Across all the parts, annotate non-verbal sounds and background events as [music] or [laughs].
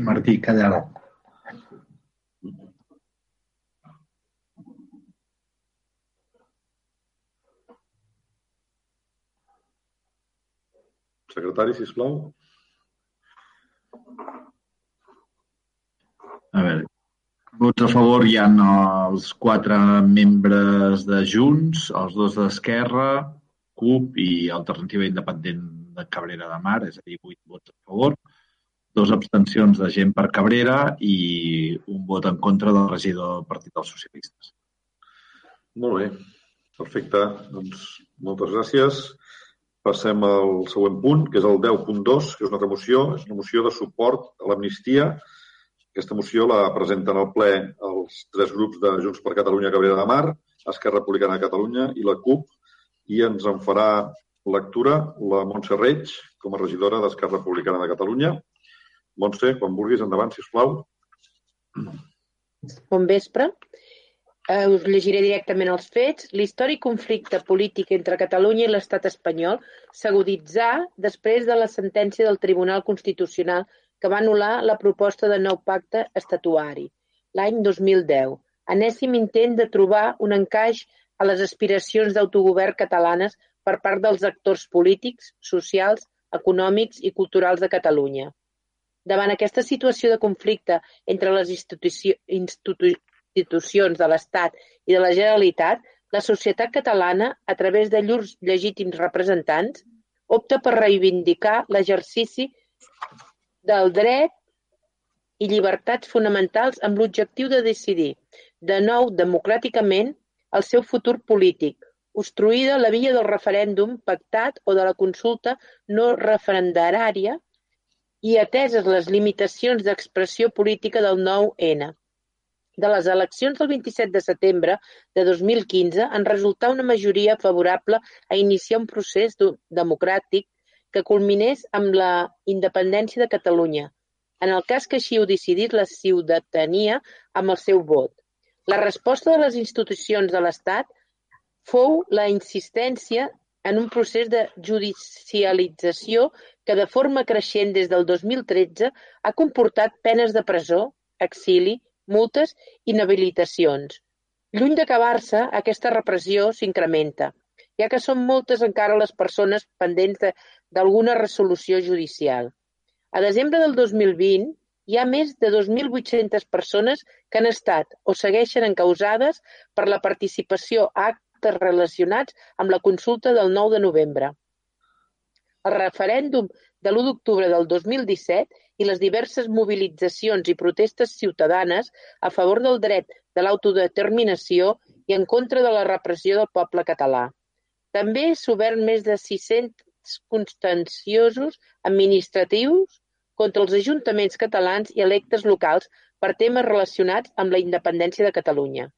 Martí Cadell. Secretari, sisplau. A veure, vots a favor hi ha els quatre membres de Junts, els dos d'Esquerra, CUP i Alternativa Independent de Cabrera de Mar, és a dir, vuit vots a favor, dos abstencions de gent per Cabrera i un vot en contra del regidor del Partit dels Socialistes. Molt bé, perfecte. Doncs moltes gràcies. Passem al següent punt, que és el 10.2, que és una altra moció. És una moció de suport a l'amnistia. Aquesta moció la presenten al ple els tres grups de Junts per Catalunya Cabrera de Mar, Esquerra Republicana de Catalunya i la CUP, i ens en farà lectura la Montse Reig, com a regidora d'Esquerra Republicana de Catalunya. Montse, quan vulguis, endavant, si us plau. Bon vespre. Eh, us llegiré directament els fets. L'històric conflicte polític entre Catalunya i l'estat espanyol s'aguditzà després de la sentència del Tribunal Constitucional que va anul·lar la proposta de nou pacte estatuari, l'any 2010, enèsim intent de trobar un encaix a les aspiracions d'autogovern catalanes per part dels actors polítics, socials, econòmics i culturals de Catalunya. Davant aquesta situació de conflicte entre les institucions de l'Estat i de la Generalitat, la societat catalana, a través de llurs legítims representants, opta per reivindicar l'exercici del dret i llibertats fonamentals amb l'objectiu de decidir, de nou democràticament, el seu futur polític, construïda la via del referèndum pactat o de la consulta no referendària i ateses les limitacions d'expressió política del nou N de les eleccions del 27 de setembre de 2015 en resultà una majoria favorable a iniciar un procés democràtic que culminés amb la independència de Catalunya, en el cas que així ho decidís la ciutadania amb el seu vot. La resposta de les institucions de l'Estat fou la insistència en un procés de judicialització que de forma creixent des del 2013 ha comportat penes de presó, exili, multes i inhabilitacions. Lluny d'acabar-se, aquesta repressió s'incrementa, ja que són moltes encara les persones pendents d'alguna resolució judicial. A desembre del 2020 hi ha més de 2.800 persones que han estat o segueixen encausades per la participació a actes relacionats amb la consulta del 9 de novembre. El referèndum de l'u d'octubre del dos mil disset i les diverses mobilitzacions i protestes ciutadanes a favor del dret de l'autodeterminació i en contra de la repressió del poble català. També s'ha obert més de 600 constenciosos administratius contra els ajuntaments catalans i electes locals per temes relacionats amb la independència de Catalunya.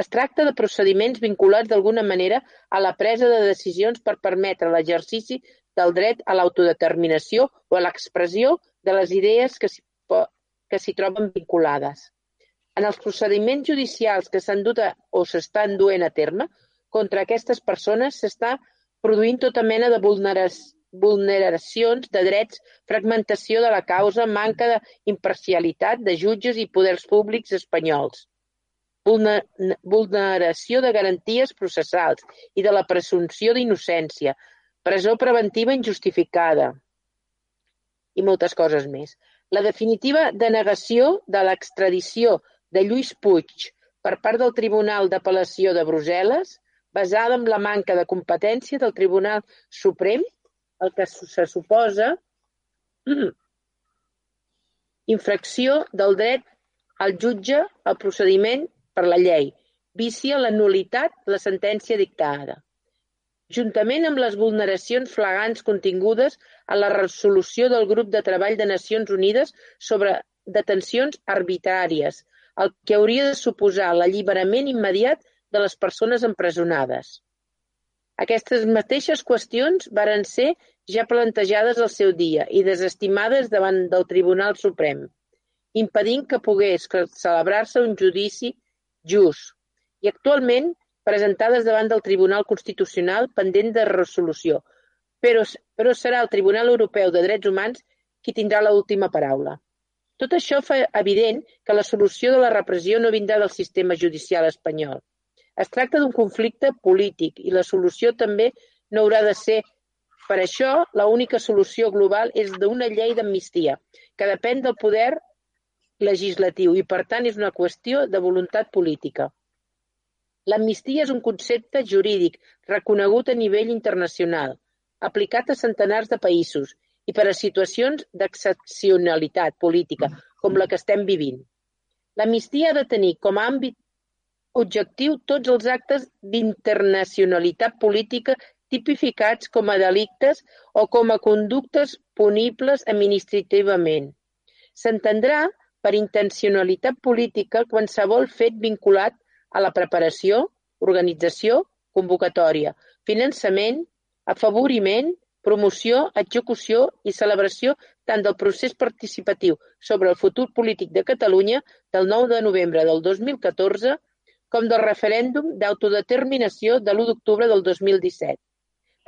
Es tracta de procediments vinculats d'alguna manera a la presa de decisions per permetre l'exercici del dret a l'autodeterminació o a l'expressió de les idees que s'hi troben vinculades. En els procediments judicials que s'han dut a, o s'estan duent a terme contra aquestes persones s'està produint tota mena de vulneracions de drets, fragmentació de la causa, manca d'imparcialitat de jutges i poders públics espanyols, vulneració de garanties processals i de la presumpció d'innocència, presó preventiva injustificada i moltes coses més. La definitiva denegació de l'extradició de Lluís Puig per part del Tribunal d'Apel·lació de Brussel·les, basada en la manca de competència del Tribunal Suprem, el que se suposa [clears throat] infracció del dret al jutge al procediment per la llei, vicia la nulitat de la sentència dictada juntament amb les vulneracions flagrants contingudes a la resolució del Grup de Treball de Nacions Unides sobre detencions arbitràries, el que hauria de suposar l'alliberament immediat de les persones empresonades. Aquestes mateixes qüestions varen ser ja plantejades al seu dia i desestimades davant del Tribunal Suprem, impedint que pogués celebrar-se un judici just. I actualment presentades davant del Tribunal Constitucional pendent de resolució, però, però serà el Tribunal Europeu de Drets Humans qui tindrà l'última paraula. Tot això fa evident que la solució de la repressió no vindrà del sistema judicial espanyol. Es tracta d'un conflicte polític i la solució també no haurà de ser per això, la única solució global és d'una llei d'amnistia, que depèn del poder legislatiu i, per tant, és una qüestió de voluntat política. L'amnistia és un concepte jurídic reconegut a nivell internacional, aplicat a centenars de països i per a situacions d'excepcionalitat política, com la que estem vivint. L'amnistia ha de tenir com a àmbit objectiu tots els actes d'internacionalitat política tipificats com a delictes o com a conductes punibles administrativament. S'entendrà per intencionalitat política qualsevol fet vinculat a la preparació, organització, convocatòria, finançament, afavoriment, promoció, execució i celebració tant del procés participatiu sobre el futur polític de Catalunya del 9 de novembre del 2014 com del referèndum d'autodeterminació de l'u d'octubre del 2017,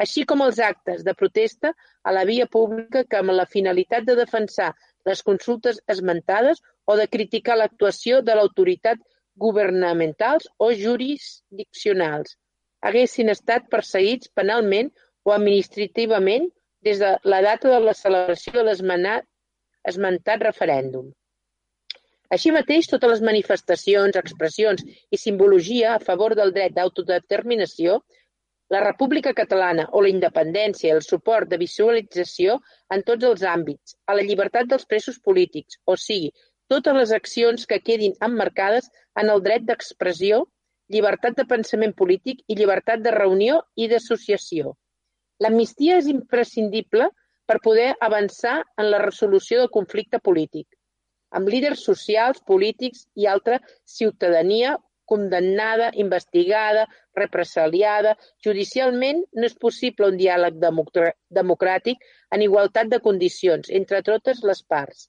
així com els actes de protesta a la via pública que amb la finalitat de defensar les consultes esmentades o de criticar l'actuació de l'autoritat governamentals o jurisdiccionals haguessin estat perseguits penalment o administrativament des de la data de la celebració de l'esmentat referèndum. Així mateix, totes les manifestacions, expressions i simbologia a favor del dret d'autodeterminació, la República Catalana o la independència i el suport de visualització en tots els àmbits, a la llibertat dels presos polítics, o sigui, totes les accions que quedin emmarcades en el dret d'expressió, llibertat de pensament polític i llibertat de reunió i d'associació. L'amnistia és imprescindible per poder avançar en la resolució del conflicte polític, amb líders socials, polítics i altra ciutadania condemnada, investigada, represaliada. Judicialment no és possible un diàleg democràtic en igualtat de condicions entre totes les parts.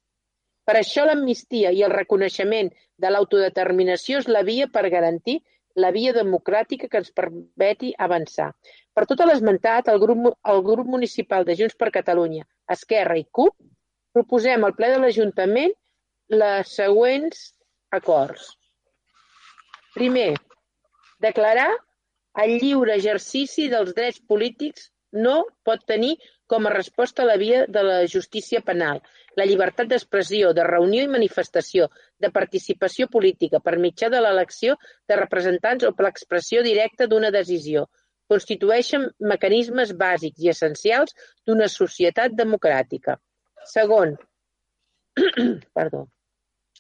Per això l'amnistia i el reconeixement de l'autodeterminació és la via per garantir la via democràtica que ens permeti avançar. Per tot l'esmentat, el grup, el grup municipal de Junts per Catalunya, Esquerra i CUP proposem al ple de l'Ajuntament les següents acords. Primer, declarar el lliure exercici dels drets polítics no pot tenir com a resposta la via de la justícia penal, la llibertat d'expressió, de reunió i manifestació, de participació política per mitjà de l'elecció de representants o per l'expressió directa d'una decisió, constitueixen mecanismes bàsics i essencials d'una societat democràtica. Segon, [clears throat] perdó,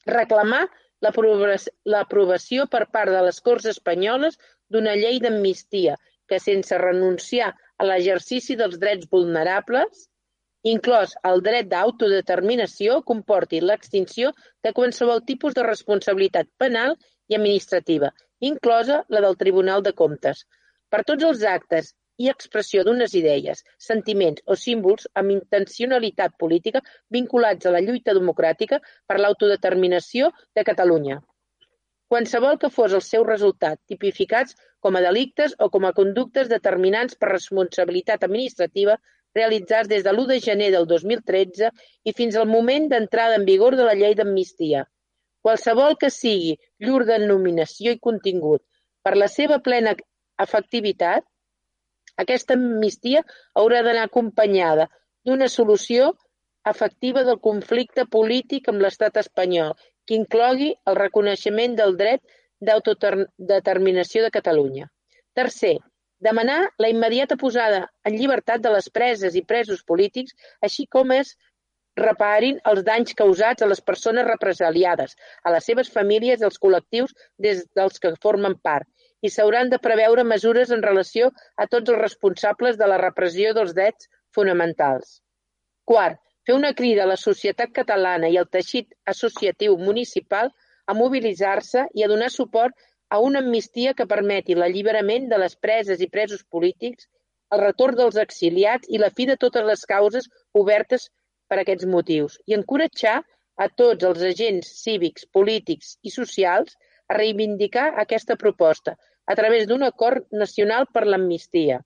reclamar l'aprovació per part de les Corts Espanyoles d'una llei d'amnistia que, sense renunciar a l'exercici dels drets vulnerables, inclòs el dret d'autodeterminació, comporti l'extinció de qualsevol tipus de responsabilitat penal i administrativa, inclosa la del Tribunal de Comptes, per tots els actes i expressió d'unes idees, sentiments o símbols amb intencionalitat política vinculats a la lluita democràtica per l'autodeterminació de Catalunya qualsevol que fos el seu resultat, tipificats com a delictes o com a conductes determinants per responsabilitat administrativa realitzats des de l'u de gener del dos mil tretze i fins al moment d'entrada en vigor de la llei d'amnistia, qualsevol que sigui llur denominació i contingut. Per la seva plena efectivitat, aquesta amnistia haurà d'anar acompanyada d'una solució efectiva del conflicte polític amb l'estat espanyol que inclogui el reconeixement del dret d'autodeterminació de Catalunya. Tercer, demanar la immediata posada en llibertat de les preses i presos polítics, així com es reparin els danys causats a les persones represaliades, a les seves famílies i als col·lectius des dels que formen part, i s'hauran de preveure mesures en relació a tots els responsables de la repressió dels drets fonamentals. Quart, fer una crida a la societat catalana i al teixit associatiu municipal a mobilitzar-se i a donar suport a una amnistia que permeti l'alliberament de les preses i presos polítics, el retorn dels exiliats i la fi de totes les causes obertes per aquests motius, i encoratjar a tots els agents cívics, polítics i socials a reivindicar aquesta proposta a través d'un acord nacional per l'amnistia,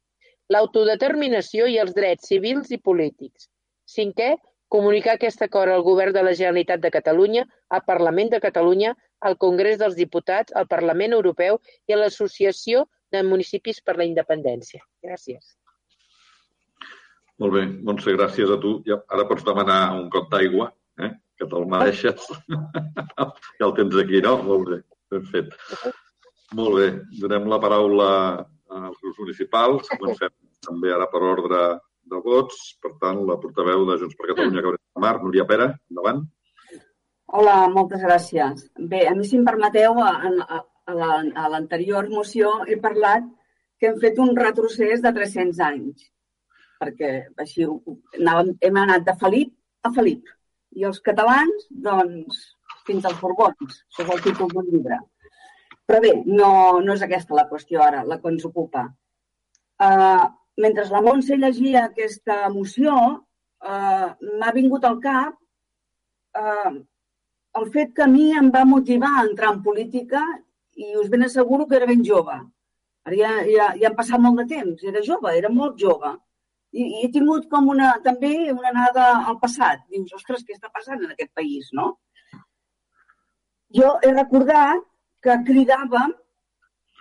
l'autodeterminació i els drets civils i polítics. Cinquè, comunicar aquest acord al Govern de la Generalitat de Catalunya, al Parlament de Catalunya, al Congrés dels Diputats, al Parlament Europeu i a l'Associació de Municipis per la Independència. Gràcies. Molt bé, Montse, gràcies a tu. Ja, ara pots demanar un got d'aigua, eh? que te'l mereixes. [laughs] ja el tens aquí, no? Molt bé, ben fet. Molt bé, donem la paraula als grups municipals. Comencem també ara per ordre de vots. Per tant, la portaveu de Junts per Catalunya, de Mar, Núria Pera, endavant. Hola, moltes gràcies. Bé, a mi, si em permeteu, a, a l'anterior moció he parlat que hem fet un retrocés de 300 anys, perquè així anàvem, hem anat de Felip a Felip. I els catalans, doncs, fins als Borbons. Això és el títol d'un llibre. Però bé, no, no és aquesta la qüestió ara, la que ens ocupa. Uh, mentre la Montse llegia aquesta moció, uh, m'ha vingut al cap uh, el fet que a mi em va motivar a entrar en política i us ben asseguro que era ben jove. Ara ja, ja, ja han passat molt de temps, era jove, era molt jove. I, i he tingut com una, també una anada al passat. Dius, ostres, què està passant en aquest país, no? Jo he recordat que cridàvem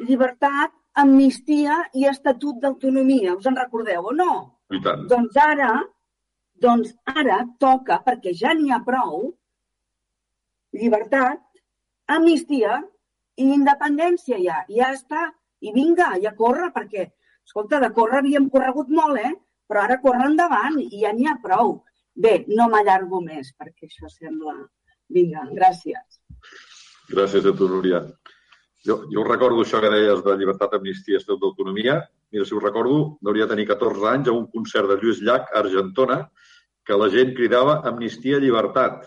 llibertat, amnistia i estatut d'autonomia. Us en recordeu o no? I tant. Doncs ara, doncs ara toca, perquè ja n'hi ha prou, llibertat, amnistia i independència ja. Ja està. I vinga, ja corre, perquè, escolta, de córrer havíem corregut molt, eh? Però ara corre endavant i ja n'hi ha prou. Bé, no m'allargo més, perquè això sembla... Vinga, gràcies. Gràcies a tu, Núria. Jo, jo recordo això que deies de llibertat, amnistia estat d'autonomia. Mira, si ho recordo, hauria de tenir 14 anys a un concert de Lluís Llach a Argentona que la gent cridava amnistia, llibertat.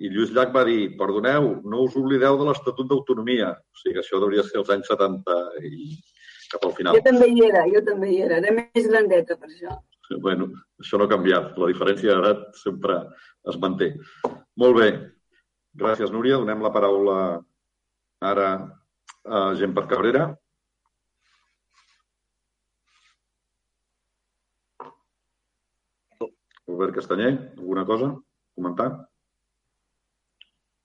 I Lluís Llach va dir, perdoneu, no us oblideu de l'Estatut d'Autonomia. O sigui, això hauria de ser els anys 70 i cap al final. Jo també hi era, jo també hi era. Era més grandeta per això. Bueno, això no ha canviat. La diferència d'edat sempre es manté. Molt bé. Gràcies, Núria. Donem la paraula ara a Gent per Cabrera. Albert Castanyer, alguna cosa? Comentar?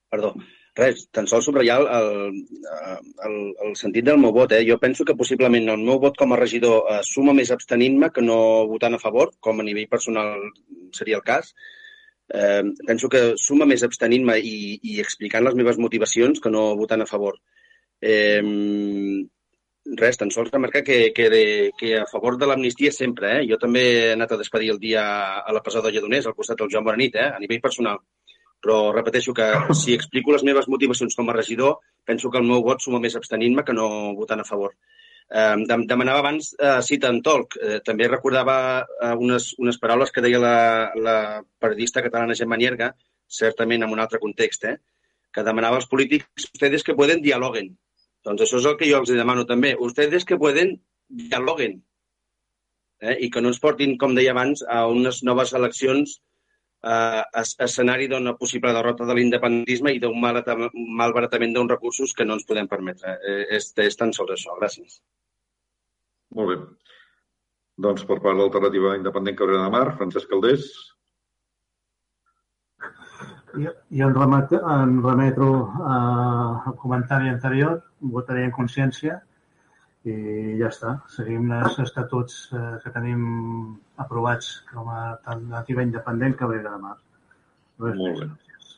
Perdó. Res, tan sols subratllar el, el, el, el sentit del meu vot. Eh? Jo penso que possiblement el meu vot com a regidor eh, suma més abstenint-me que no votant a favor, com a nivell personal seria el cas. Eh, penso que suma més abstenint-me i, i explicant les meves motivacions que no votant a favor. Eh, res, tan sols remarcar que, que, de, que a favor de l'amnistia sempre. Eh? Jo també he anat a despedir el dia a la Pesada de Lledoners, al costat del Joan Boranit, eh? a nivell personal però repeteixo que si explico les meves motivacions com a regidor, penso que el meu vot suma més abstenint-me que no votant a favor. Eh, demanava abans eh, cita en Tolc. Eh, també recordava eh, unes, unes paraules que deia la, la periodista catalana Gemma Nierga, certament en un altre context, eh, que demanava als polítics ustedes que pueden dialoguen. Doncs això és el que jo els demano també. Ustedes que pueden dialoguen. Eh, I que no ens portin, com deia abans, a unes noves eleccions eh, escenari d'una possible derrota de l'independentisme i d'un mal, malbaratament d'uns recursos que no ens podem permetre. Eh, és, és tan sols això. Gràcies. Molt bé. Doncs per part de l'alternativa independent Cabrera de Mar, Francesc Caldés. Jo, jo en, remet, en remetro eh, al comentari anterior, votaré en consciència i ja està. Seguim els estatuts eh, que tenim aprovats com a alternativa independent que ve de mar. Res Molt bé. Gràcies.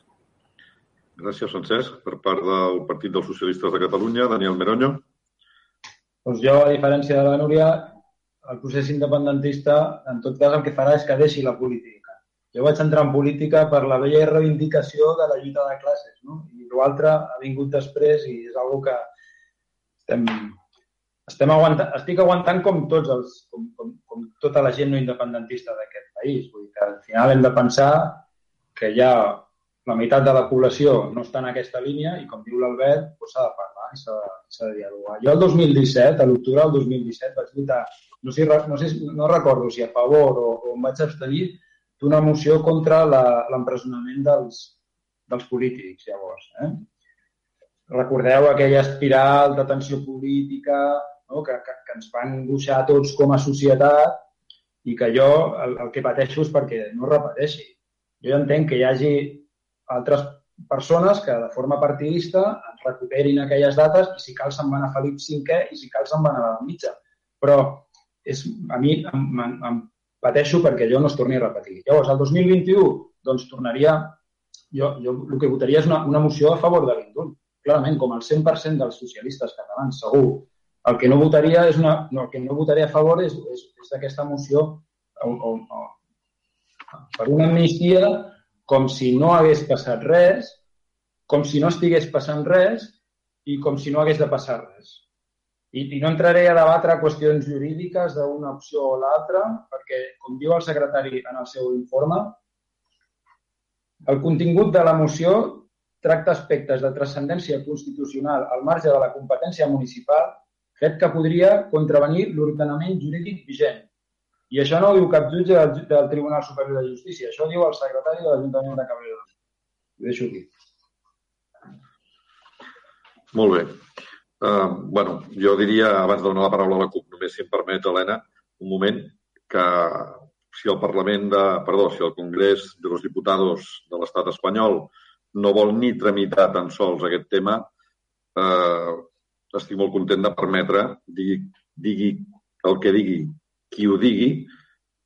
gràcies, Francesc. Per part del Partit dels Socialistes de Catalunya, Daniel Meronyo. Doncs jo, a diferència de la Núria, el procés independentista, en tot cas, el que farà és que deixi la política. Jo vaig entrar en política per la vella reivindicació de la lluita de classes, no? I l'altre ha vingut després i és una que estem estem aguantant, estic aguantant com tots els, com, com, com tota la gent no independentista d'aquest país. Vull dir que al final hem de pensar que ja la meitat de la població no està en aquesta línia i, com diu l'Albert, s'ha de parlar i s'ha de dialogar. Jo el 2017, a l'octubre del 2017, vaig votar, no sé, no, sé, no recordo si a favor o, o em vaig abstenir, d'una moció contra l'empresonament dels, dels polítics, llavors. Eh? Recordeu aquella espiral de tensió política, no? que, que, que ens van angoixar tots com a societat i que jo el, el que pateixo és perquè no repeteixi. Jo entenc que hi hagi altres persones que de forma partidista recuperin aquelles dates i si cal se'n van a Felip V i si cal se'n van a la mitja. Però és, a mi em, em, em pateixo perquè allò no es torni a repetir. Llavors, el 2021, doncs tornaria... Jo, jo el que votaria és una, una moció a favor de l'indult. Clarament, com el 100% dels socialistes catalans, segur. El que no votaria és una... No, el que no votaria a favor és, és, és d'aquesta moció o, o, o, per una amnistia com si no hagués passat res, com si no estigués passant res i com si no hagués de passar res. I, I no entraré a debatre qüestions jurídiques d'una opció o l'altra, perquè, com diu el secretari en el seu informe, el contingut de la moció tracta aspectes de transcendència constitucional al marge de la competència municipal, fet que podria contravenir l'ordenament jurídic vigent. I això no ho diu cap jutge del, del Tribunal Superior de Justícia, això diu el secretari de l'Ajuntament de Cabrera. Ho deixo aquí. Molt bé. Uh, bueno, jo diria, abans de donar la paraula a la CUP, només si em permet, Helena, un moment, que si el Parlament de, perdó, si el Congrés de los Diputados de l'estat espanyol no vol ni tramitar tan sols aquest tema, eh, estic molt content de permetre, digui, digui el que digui qui ho digui,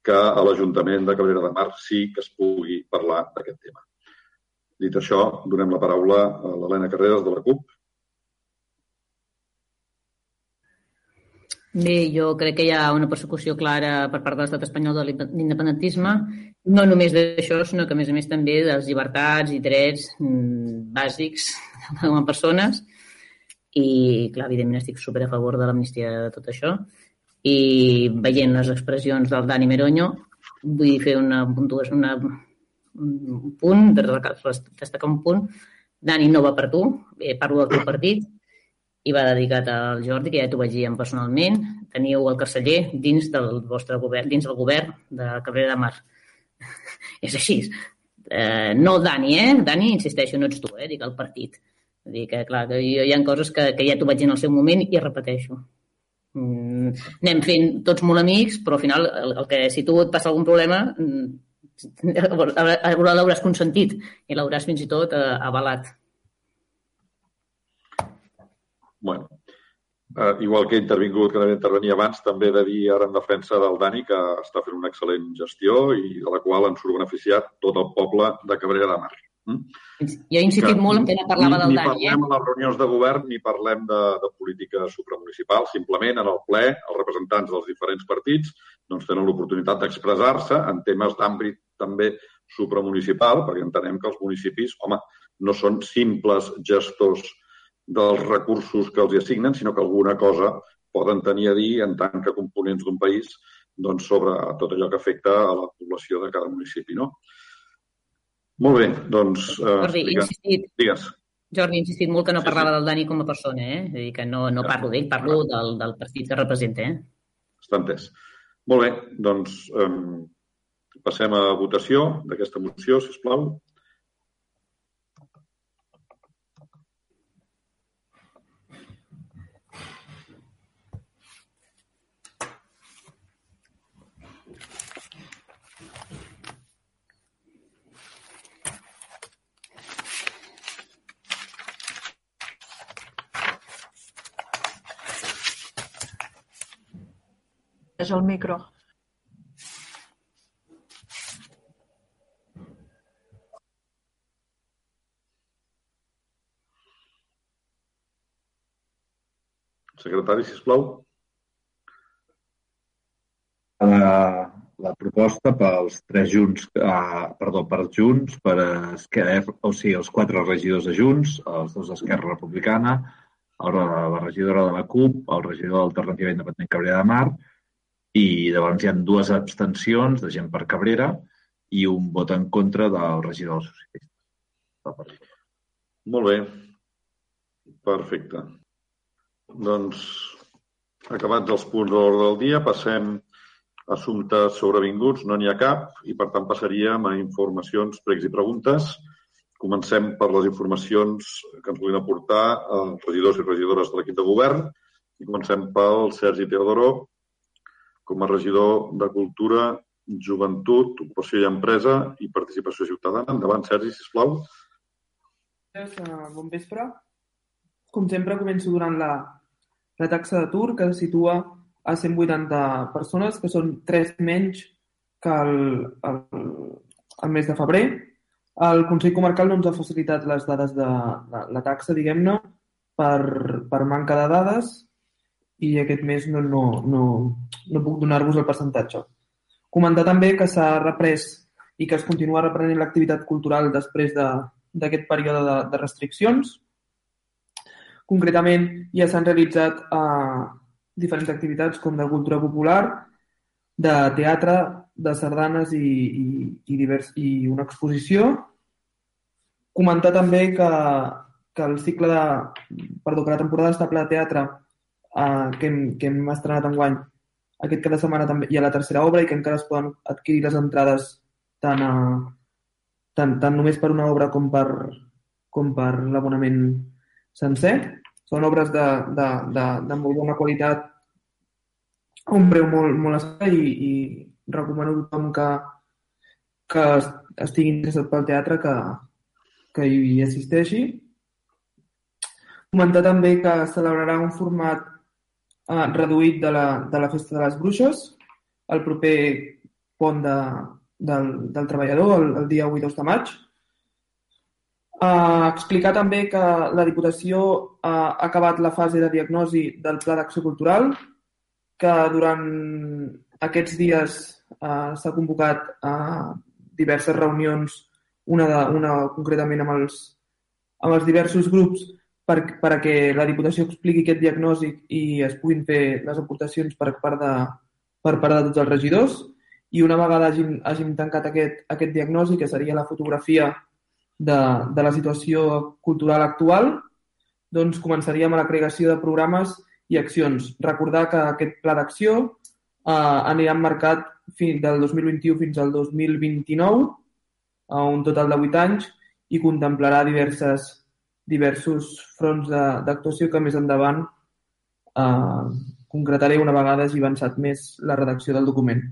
que a l'Ajuntament de Cabrera de Mar sí que es pugui parlar d'aquest tema. Dit això, donem la paraula a l'Helena Carreras de la CUP Bé, jo crec que hi ha una persecució clara per part de l'estat espanyol de l'independentisme, no només d'això, sinó que, a més a més, també de les llibertats i drets mm, bàsics com a persones. I, clar, evidentment estic super a favor de l'amnistia de tot això. I veient les expressions del Dani Meroño, vull fer una una, un punt, destacar un punt. Dani no va per tu, eh, parlo del teu partit, i va dedicat al Jordi, que ja t'ho vaig dir personalment. Teniu el carceller dins del vostre govern, dins del govern de Cabrera de Mar. [laughs] és així. Eh, no Dani, eh? Dani, insisteixo, no ets tu, eh? Dic el partit. Vull dir que, clar, que hi ha coses que, que ja t'ho vaig dir en el seu moment i repeteixo. Mm, anem fent tots molt amics, però al final el, el que si tu et passa algun problema mm, [laughs] l'hauràs consentit i l'hauràs fins i tot eh, avalat bueno, eh, igual que he intervingut, que no intervenir abans, també he de dir ara en defensa del Dani que està fent una excel·lent gestió i de la qual ens surt beneficiat tot el poble de Cabrera de Mar. Mm? Jo he insistit que, molt en que no parlava ni, del ni Dani. Ni parlem eh? a les reunions de govern ni parlem de, de política supramunicipal. Simplement, en el ple, els representants dels diferents partits doncs, tenen l'oportunitat d'expressar-se en temes d'àmbit també supramunicipal, perquè entenem que els municipis, home, no són simples gestors dels recursos que els assignen, sinó que alguna cosa poden tenir a dir en tant que components d'un país doncs, sobre tot allò que afecta a la població de cada municipi. No? Molt bé, doncs... Eh, Jordi, digues, insistit, digues. Jordi, he insistit molt que no parlava sí, sí. del Dani com a persona, eh? És dir, que no, no parlo d'ell, parlo del, del partit que representa, eh? Està entès. Molt bé, doncs eh, passem a votació d'aquesta moció, si us plau. És el micro. Secretari, sisplau. La, la proposta pels tres junts, eh, perdó, per Junts, per Esquerra, o sigui, els quatre regidors de Junts, els dos d'Esquerra Republicana, el, la regidora de la CUP, el regidor d'Alternativa Independent Cabrera de Mar, i llavors hi ha dues abstencions de gent per Cabrera i un vot en contra del regidor dels socialistes. Molt bé. Perfecte. Doncs, acabats els punts de l'ordre del dia, passem a assumptes sobrevinguts. No n'hi ha cap i, per tant, passaríem a informacions, pregs i preguntes. Comencem per les informacions que ens vulguin aportar els regidors i regidores de l'equip de govern. I comencem pel Sergi Teodoro, com a regidor de Cultura Joventut, Ocupació i Empresa i Participació Ciutadana. Endavant, Sergi, sisplau. Eh, bon vespre. Com sempre, començo durant la, la taxa d'atur, que se situa a 180 persones, que són 3 menys que el, el, el mes de febrer. El Consell Comarcal no ens ha facilitat les dades de la, la taxa, diguem-ne, per, per manca de dades i aquest mes no, no, no, no puc donar-vos el percentatge. Comentar també que s'ha reprès i que es continua reprenent l'activitat cultural després d'aquest de, període de, de restriccions. Concretament, ja s'han realitzat eh, diferents activitats com de cultura popular, de teatre, de sardanes i, i, i, divers, i una exposició. Comentar també que, que el cicle de... Perdó, que la temporada estable de teatre eh, que, hem, que hem estrenat enguany aquest cada setmana també hi ha la tercera obra i que encara es poden adquirir les entrades tant, a, tant, tant només per una obra com per, com per l'abonament sencer. Són obres de, de, de, de molt bona qualitat un preu molt, molt esclar i, i recomano a tothom que, que estigui interessat pel teatre que, que hi assisteixi. Comentar també que celebrarà un format eh, reduït de la, de la Festa de les Bruixes el proper pont de, del, del treballador, el, el dia 8 de maig. Uh, explicar també que la Diputació uh, ha acabat la fase de diagnosi del Pla d'Acció Cultural, que durant aquests dies uh, s'ha convocat uh, diverses reunions, una, de, una concretament amb els, amb els diversos grups per, per a que la Diputació expliqui aquest diagnòstic i es puguin fer les aportacions per part de, per part de tots els regidors. I una vegada hàgim, hàgim tancat aquest, aquest diagnòstic, que seria la fotografia de, de la situació cultural actual, doncs començaríem a la creació de programes i accions. Recordar que aquest pla d'acció eh, anirà marcat fins del 2021 fins al 2029, a un total de 8 anys, i contemplarà diverses diversos fronts d'actuació que més endavant eh, concretaré una vegada hagi avançat més la redacció del document.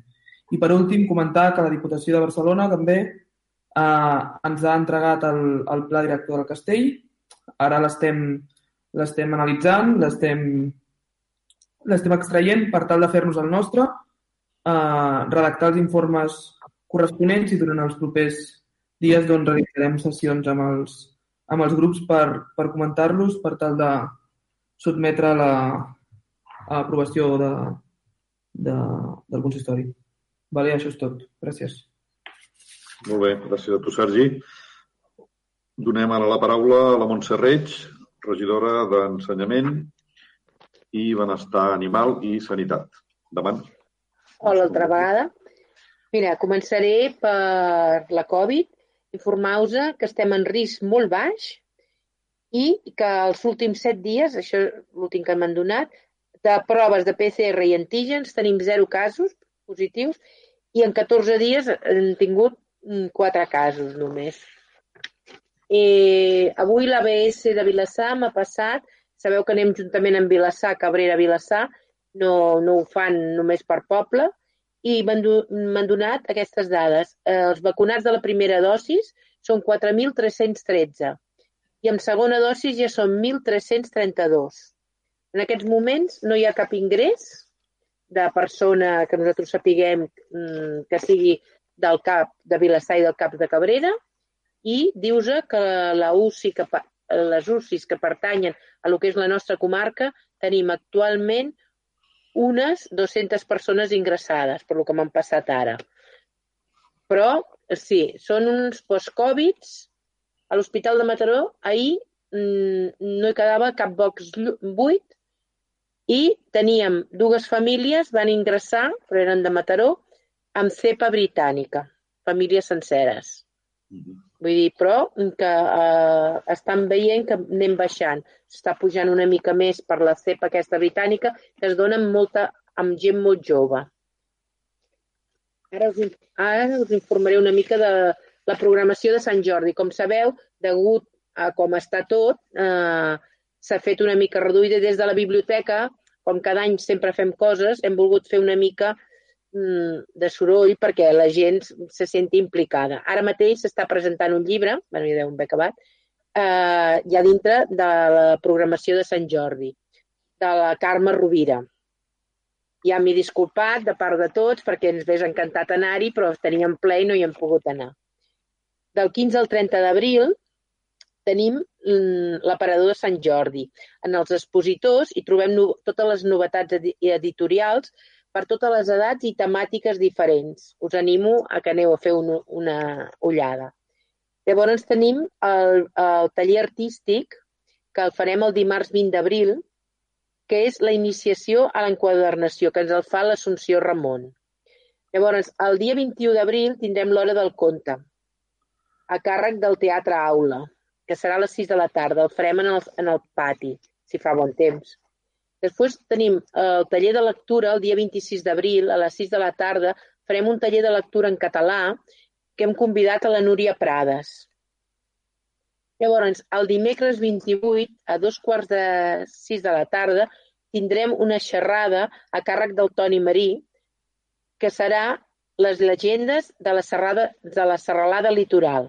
I per últim, comentar que la Diputació de Barcelona també eh, ens ha entregat el, el pla director del castell. Ara l'estem analitzant, l'estem extraient per tal de fer-nos el nostre, eh, redactar els informes corresponents i durant els propers dies doncs, realitzarem sessions amb els, amb els grups per, per comentar-los per tal de sotmetre la, a aprovació de, de, del consistori. Vale, això és tot. Gràcies. Molt bé, gràcies a tu, Sergi. Donem ara la paraula a la Montse Reig, regidora d'Ensenyament i Benestar Animal i Sanitat. Davant. Hola, altra vegada. Mira, començaré per la Covid informar-vos que estem en risc molt baix i que els últims set dies, això és l'últim que m'han donat, de proves de PCR i antígens tenim zero casos positius i en 14 dies hem tingut mm, quatre casos només. Eh, avui l'ABS de Vilassar m'ha passat, sabeu que anem juntament amb Vilassar, Cabrera, Vilassar, no, no ho fan només per poble, i m'han donat aquestes dades. Els vacunats de la primera dosis són 4.313 i en segona dosis ja són 1.332. En aquests moments no hi ha cap ingrés de persona que nosaltres sapiguem mm, que sigui del CAP de Vilassar i del CAP de Cabrera i dius que la UCI que, les UCIs que pertanyen a lo que és la nostra comarca tenim actualment unes 200 persones ingressades, per lo que m'han passat ara. Però, sí, són uns post-Covids. A l'Hospital de Mataró ahir mmm, no hi quedava cap box buit i teníem dues famílies, van ingressar, però eren de Mataró, amb cepa britànica, famílies senceres. Mm -hmm. Vull dir, però que eh, estan veient que anem baixant. Està pujant una mica més per la cepa aquesta britànica, que es dona amb, molta, amb gent molt jove. Ara us, ara us informaré una mica de la programació de Sant Jordi. Com sabeu, degut a com està tot, eh, s'ha fet una mica reduïda des de la biblioteca. Com cada any sempre fem coses, hem volgut fer una mica de soroll perquè la gent se senti implicada. Ara mateix s'està presentant un llibre, bueno, ja deu haver acabat, eh, ja dintre de la programació de Sant Jordi, de la Carme Rovira. Ja m'he disculpat de part de tots perquè ens hagués encantat anar-hi, però teníem ple i no hi hem pogut anar. Del 15 al 30 d'abril tenim mm, l'aparador de Sant Jordi. En els expositors hi trobem no, totes les novetats edi editorials per totes les edats i temàtiques diferents. Us animo a que aneu a fer un, una ullada. Llavors tenim el, el taller artístic que el farem el dimarts 20 d'abril, que és la iniciació a l'enquadernació, que ens el fa l'Assumpció Ramon. Llavors, el dia 21 d'abril tindrem l'hora del conte, a càrrec del Teatre Aula, que serà a les 6 de la tarda. El farem en el, en el pati, si fa bon temps. Després tenim el taller de lectura el dia 26 d'abril, a les 6 de la tarda. Farem un taller de lectura en català que hem convidat a la Núria Prades. Llavors, el dimecres 28, a dos quarts de sis de la tarda, tindrem una xerrada a càrrec del Toni Marí, que serà les llegendes de la, serrada, de la serralada litoral.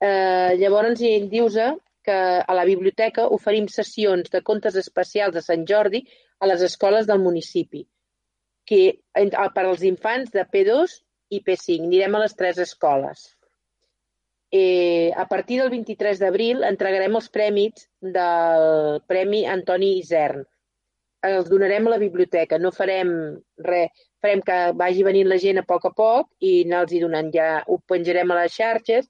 Eh, llavors, ell dius que a la biblioteca oferim sessions de contes especials de Sant Jordi a les escoles del municipi, que per als infants de P2 i P5. Anirem a les tres escoles. Eh, a partir del 23 d'abril entregarem els prèmits del Premi Antoni Isern. Els donarem a la biblioteca, no farem res, farem que vagi venint la gent a poc a poc i anar-los donant. Ja ho penjarem a les xarxes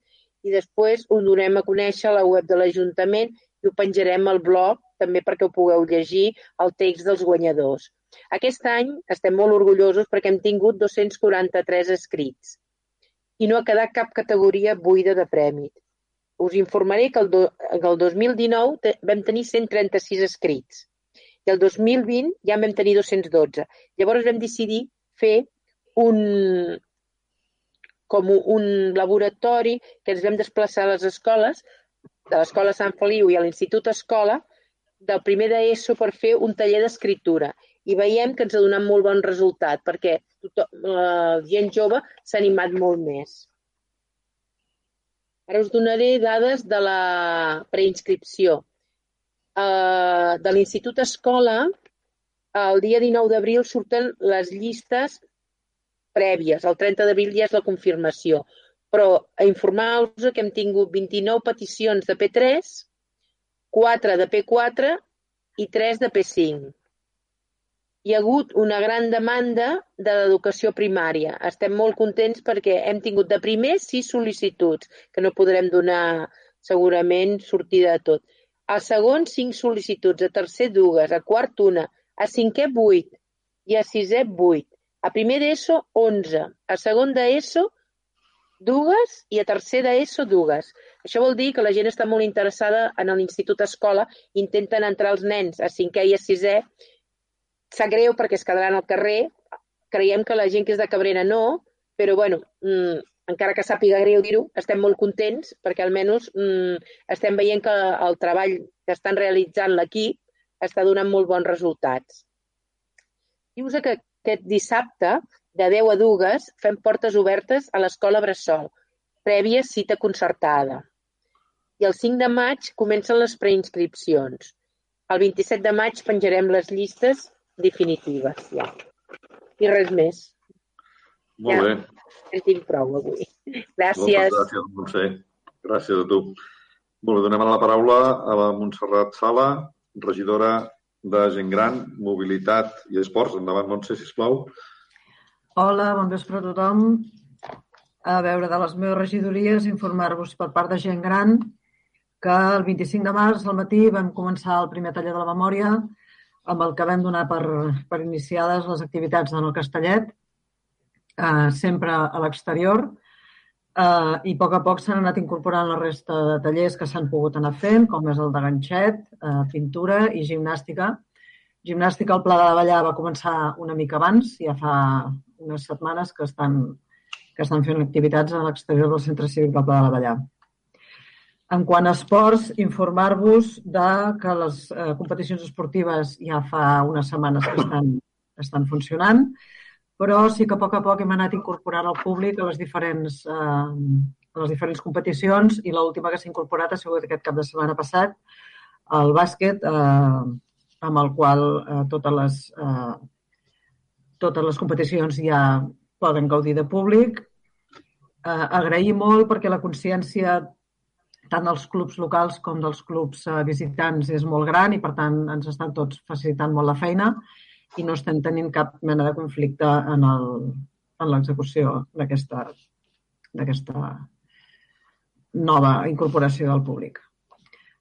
i després ho donem a conèixer a la web de l'Ajuntament i ho penjarem al blog també perquè ho pugueu llegir el text dels guanyadors. Aquest any estem molt orgullosos perquè hem tingut 243 escrits i no ha quedat cap categoria buida de prèmit. Us informaré que el, do, que el 2019 te, vam tenir 136 escrits i el 2020 ja en vam tenir 212. Llavors vam decidir fer un, com un laboratori que ens vam desplaçar a les escoles, de l'escola Sant Feliu i a l'Institut Escola, del primer d'ESO per fer un taller d'escriptura i veiem que ens ha donat molt bon resultat perquè tothom, la gent jove s'ha animat molt més. Ara us donaré dades de la preinscripció. Uh, de l'Institut Escola, el dia 19 d'abril surten les llistes prèvies. El 30 d'abril ja és la confirmació. Però a informar-vos que hem tingut 29 peticions de P3, 4 de P4 i 3 de P5 hi ha hagut una gran demanda de l'educació primària. Estem molt contents perquè hem tingut de primer sis sol·licituds, que no podrem donar segurament sortida de tot. A segon, cinc sol·licituds. A tercer, dues. A quart, una. A cinquè, vuit. I a sisè, vuit. A primer d'ESO, onze. A segon d'ESO, dues. I a tercer d'ESO, dues. Això vol dir que la gent està molt interessada en l'Institut Escola, intenten entrar els nens a cinquè i a sisè sap greu perquè es quedaran al carrer. Creiem que la gent que és de Cabrera no, però bueno, mm, encara que sàpiga greu dir-ho, estem molt contents perquè almenys mm, estem veient que el treball que estan realitzant l'equip està donant molt bons resultats. Dius que aquest dissabte, de 10 a 2, fem portes obertes a l'Escola Bressol, prèvia cita concertada. I el 5 de maig comencen les preinscripcions. El 27 de maig penjarem les llistes definitives, ja. I res més. Molt ja. bé. En tinc prou avui. Gràcies. Moltes gràcies, Montse. Gràcies a tu. Molt bé, donem la paraula a la Montserrat Sala, regidora de Gent Gran, Mobilitat i Esports. Endavant, Montse, sisplau. Hola, bon vespre a tothom. A veure, de les meves regidories, informar-vos per part de Gent Gran que el 25 de març al matí vam començar el primer taller de la memòria amb el que vam donar per, per iniciades les activitats en el Castellet, eh, sempre a l'exterior, i a poc a poc s'han anat incorporant la resta de tallers que s'han pogut anar fent, com és el de ganxet, eh, pintura i gimnàstica. Gimnàstica al Pla de la Vallà va començar una mica abans, ja fa unes setmanes que estan, que estan fent activitats a l'exterior del Centre Cívic del Pla de la Vallà. En quant a esports, informar-vos de que les eh, competicions esportives ja fa unes setmanes que estan, estan funcionant. Però sí que a poc a poc hem anat incorporant el públic a les diferents, eh, a les diferents competicions i l'última que s'ha incorporat ha sigut aquest cap de setmana passat, el bàsquet, eh, amb el qual eh, totes, les, eh, totes les competicions ja poden gaudir de públic. Eh, agrair molt perquè la consciència tant dels clubs locals com dels clubs eh, visitants és molt gran i, per tant, ens estan tots facilitant molt la feina i no estem tenint cap mena de conflicte en el, en l'execució d'aquesta nova incorporació del públic.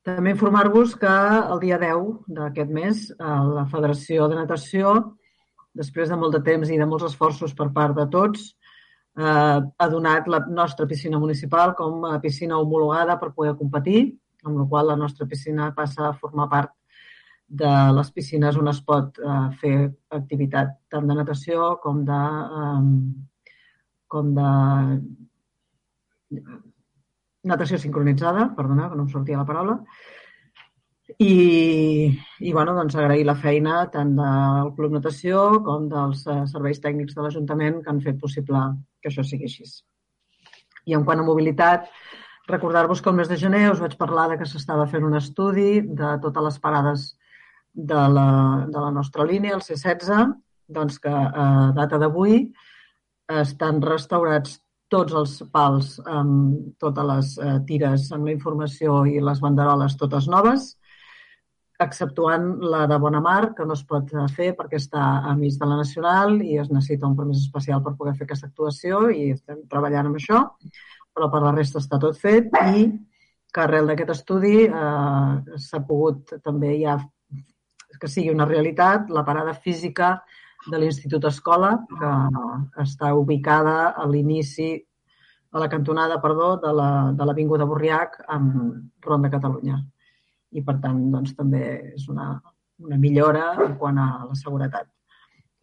També informar-vos que el dia 10 d'aquest mes la Federació de Natació, després de molt de temps i de molts esforços per part de tots, eh, ha donat la nostra piscina municipal com a piscina homologada per poder competir, amb la qual la nostra piscina passa a formar part de les piscines on es pot eh, fer activitat tant de natació com de, eh, com de natació sincronitzada, perdona, que no em sortia la paraula, i, i bueno, doncs agrair la feina tant del Club Natació com dels eh, serveis tècnics de l'Ajuntament que han fet possible que això sigui així. I en quant a mobilitat, recordar-vos que el mes de gener us vaig parlar de que s'estava fent un estudi de totes les parades de la, de la nostra línia, el C16, doncs que a data d'avui estan restaurats tots els pals amb totes les eh, tires amb la informació i les banderoles totes noves, exceptuant la de Bonamar, que no es pot fer perquè està a mig de la Nacional i es necessita un permís especial per poder fer aquesta actuació i estem treballant amb això, però per la resta està tot fet i que arrel d'aquest estudi eh, s'ha pogut també ja que sigui una realitat la parada física de l'Institut Escola, que està ubicada a l'inici, a la cantonada, perdó, de l'Avinguda la, Borriac amb Ronda Catalunya. I, per tant, doncs, també és una, una millora en quant a la seguretat.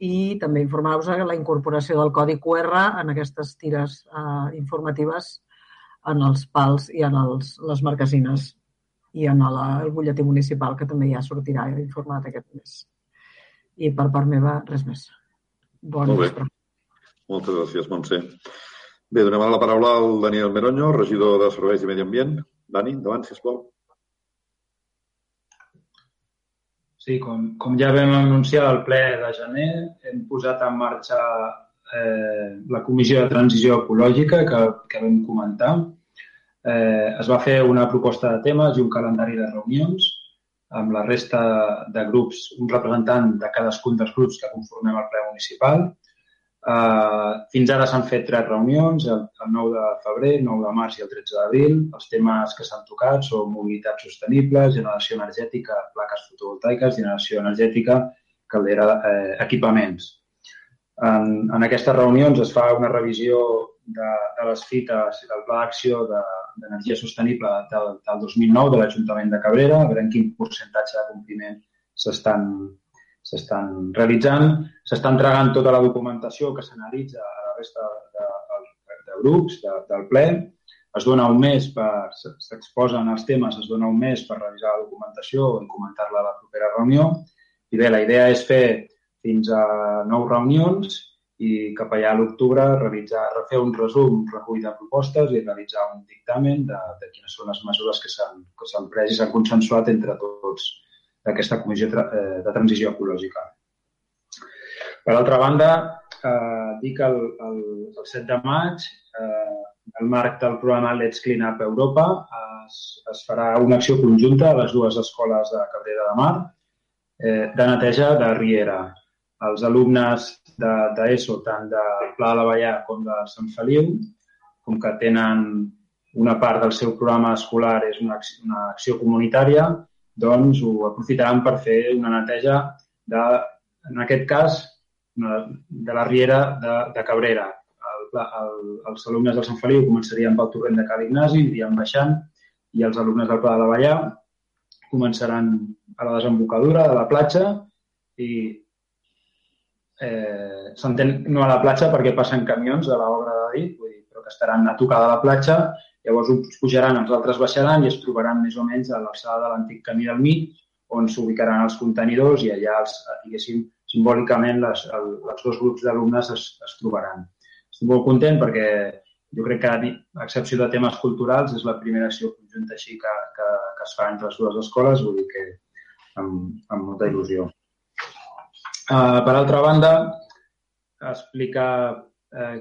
I també informar-vos de la incorporació del codi QR en aquestes tires eh, informatives en els pals i en els, les marquesines i en el, el butlletí municipal, que també ja sortirà informat aquest mes. I per part meva, res més. Bon Molt bé. Moltes gràcies, Montse. Bé, donem la paraula al Daniel Meroño, regidor de Serveis i Medi Ambient. Dani, endavant, sisplau. Sí, com, com ja vam anunciar al ple de gener, hem posat en marxa eh, la Comissió de Transició Ecològica que, que vam comentar eh, es va fer una proposta de temes i un calendari de reunions amb la resta de grups, un representant de cadascun dels grups que conformem el ple municipal. Eh, fins ara s'han fet tres reunions, el, el 9 de febrer, el 9 de març i el 13 d'abril. Els temes que s'han tocat són mobilitat sostenible, generació energètica, plaques fotovoltaiques, generació energètica, caldera, eh, equipaments. En, en aquestes reunions es fa una revisió de, de les fites del pla d'acció d'energia de, sostenible del, del 2009 de l'Ajuntament de Cabrera, a veure en quin percentatge de compliment s'estan s'estan realitzant, s'està entregant tota la documentació que s'analitza a la resta de, de, de grups de, del ple, es dona un mes per, s'exposen els temes, es dona un mes per revisar la documentació i comentar-la a la propera reunió. I bé, la idea és fer fins a nou reunions i cap allà a l'octubre realitzar, refer un resum, un recull de propostes i realitzar un dictamen de, de quines són les mesures que s'han pres i s'han consensuat entre tots d'aquesta comissió eh, de transició ecològica. Per altra banda, eh, dic el, el, el 7 de maig, eh, el marc del programa Let's Clean Up Europa, es, es farà una acció conjunta a les dues escoles de Cabrera de Mar eh, de neteja de Riera. Els alumnes d'ESO, de, tant de Pla de la Vallà com de Sant Feliu, com que tenen una part del seu programa escolar és una, una acció comunitària, doncs ho aprofitaran per fer una neteja de, en aquest cas, de la riera de, de Cabrera. El, el, els alumnes del Sant Feliu començarien pel torrent de Cal Ignasi, anirien baixant, i els alumnes del Pla de la Vallà començaran a la desembocadura de la platja i eh, s'entén no a la platja perquè passen camions de l'obra de dit, vull dir, però que estaran a tocar de la platja, llavors uns pujaran, els altres baixaran i es trobaran més o menys a l'alçada de l'antic camí del mig, on s'ubicaran els contenidors i allà, els, diguéssim, simbòlicament les, el, els dos grups d'alumnes es, es trobaran. Estic molt content perquè jo crec que, a excepció de temes culturals, és la primera acció conjunta així que, que, que es fa entre les dues escoles, vull dir que amb, amb molta il·lusió. Uh, per altra banda, explica eh,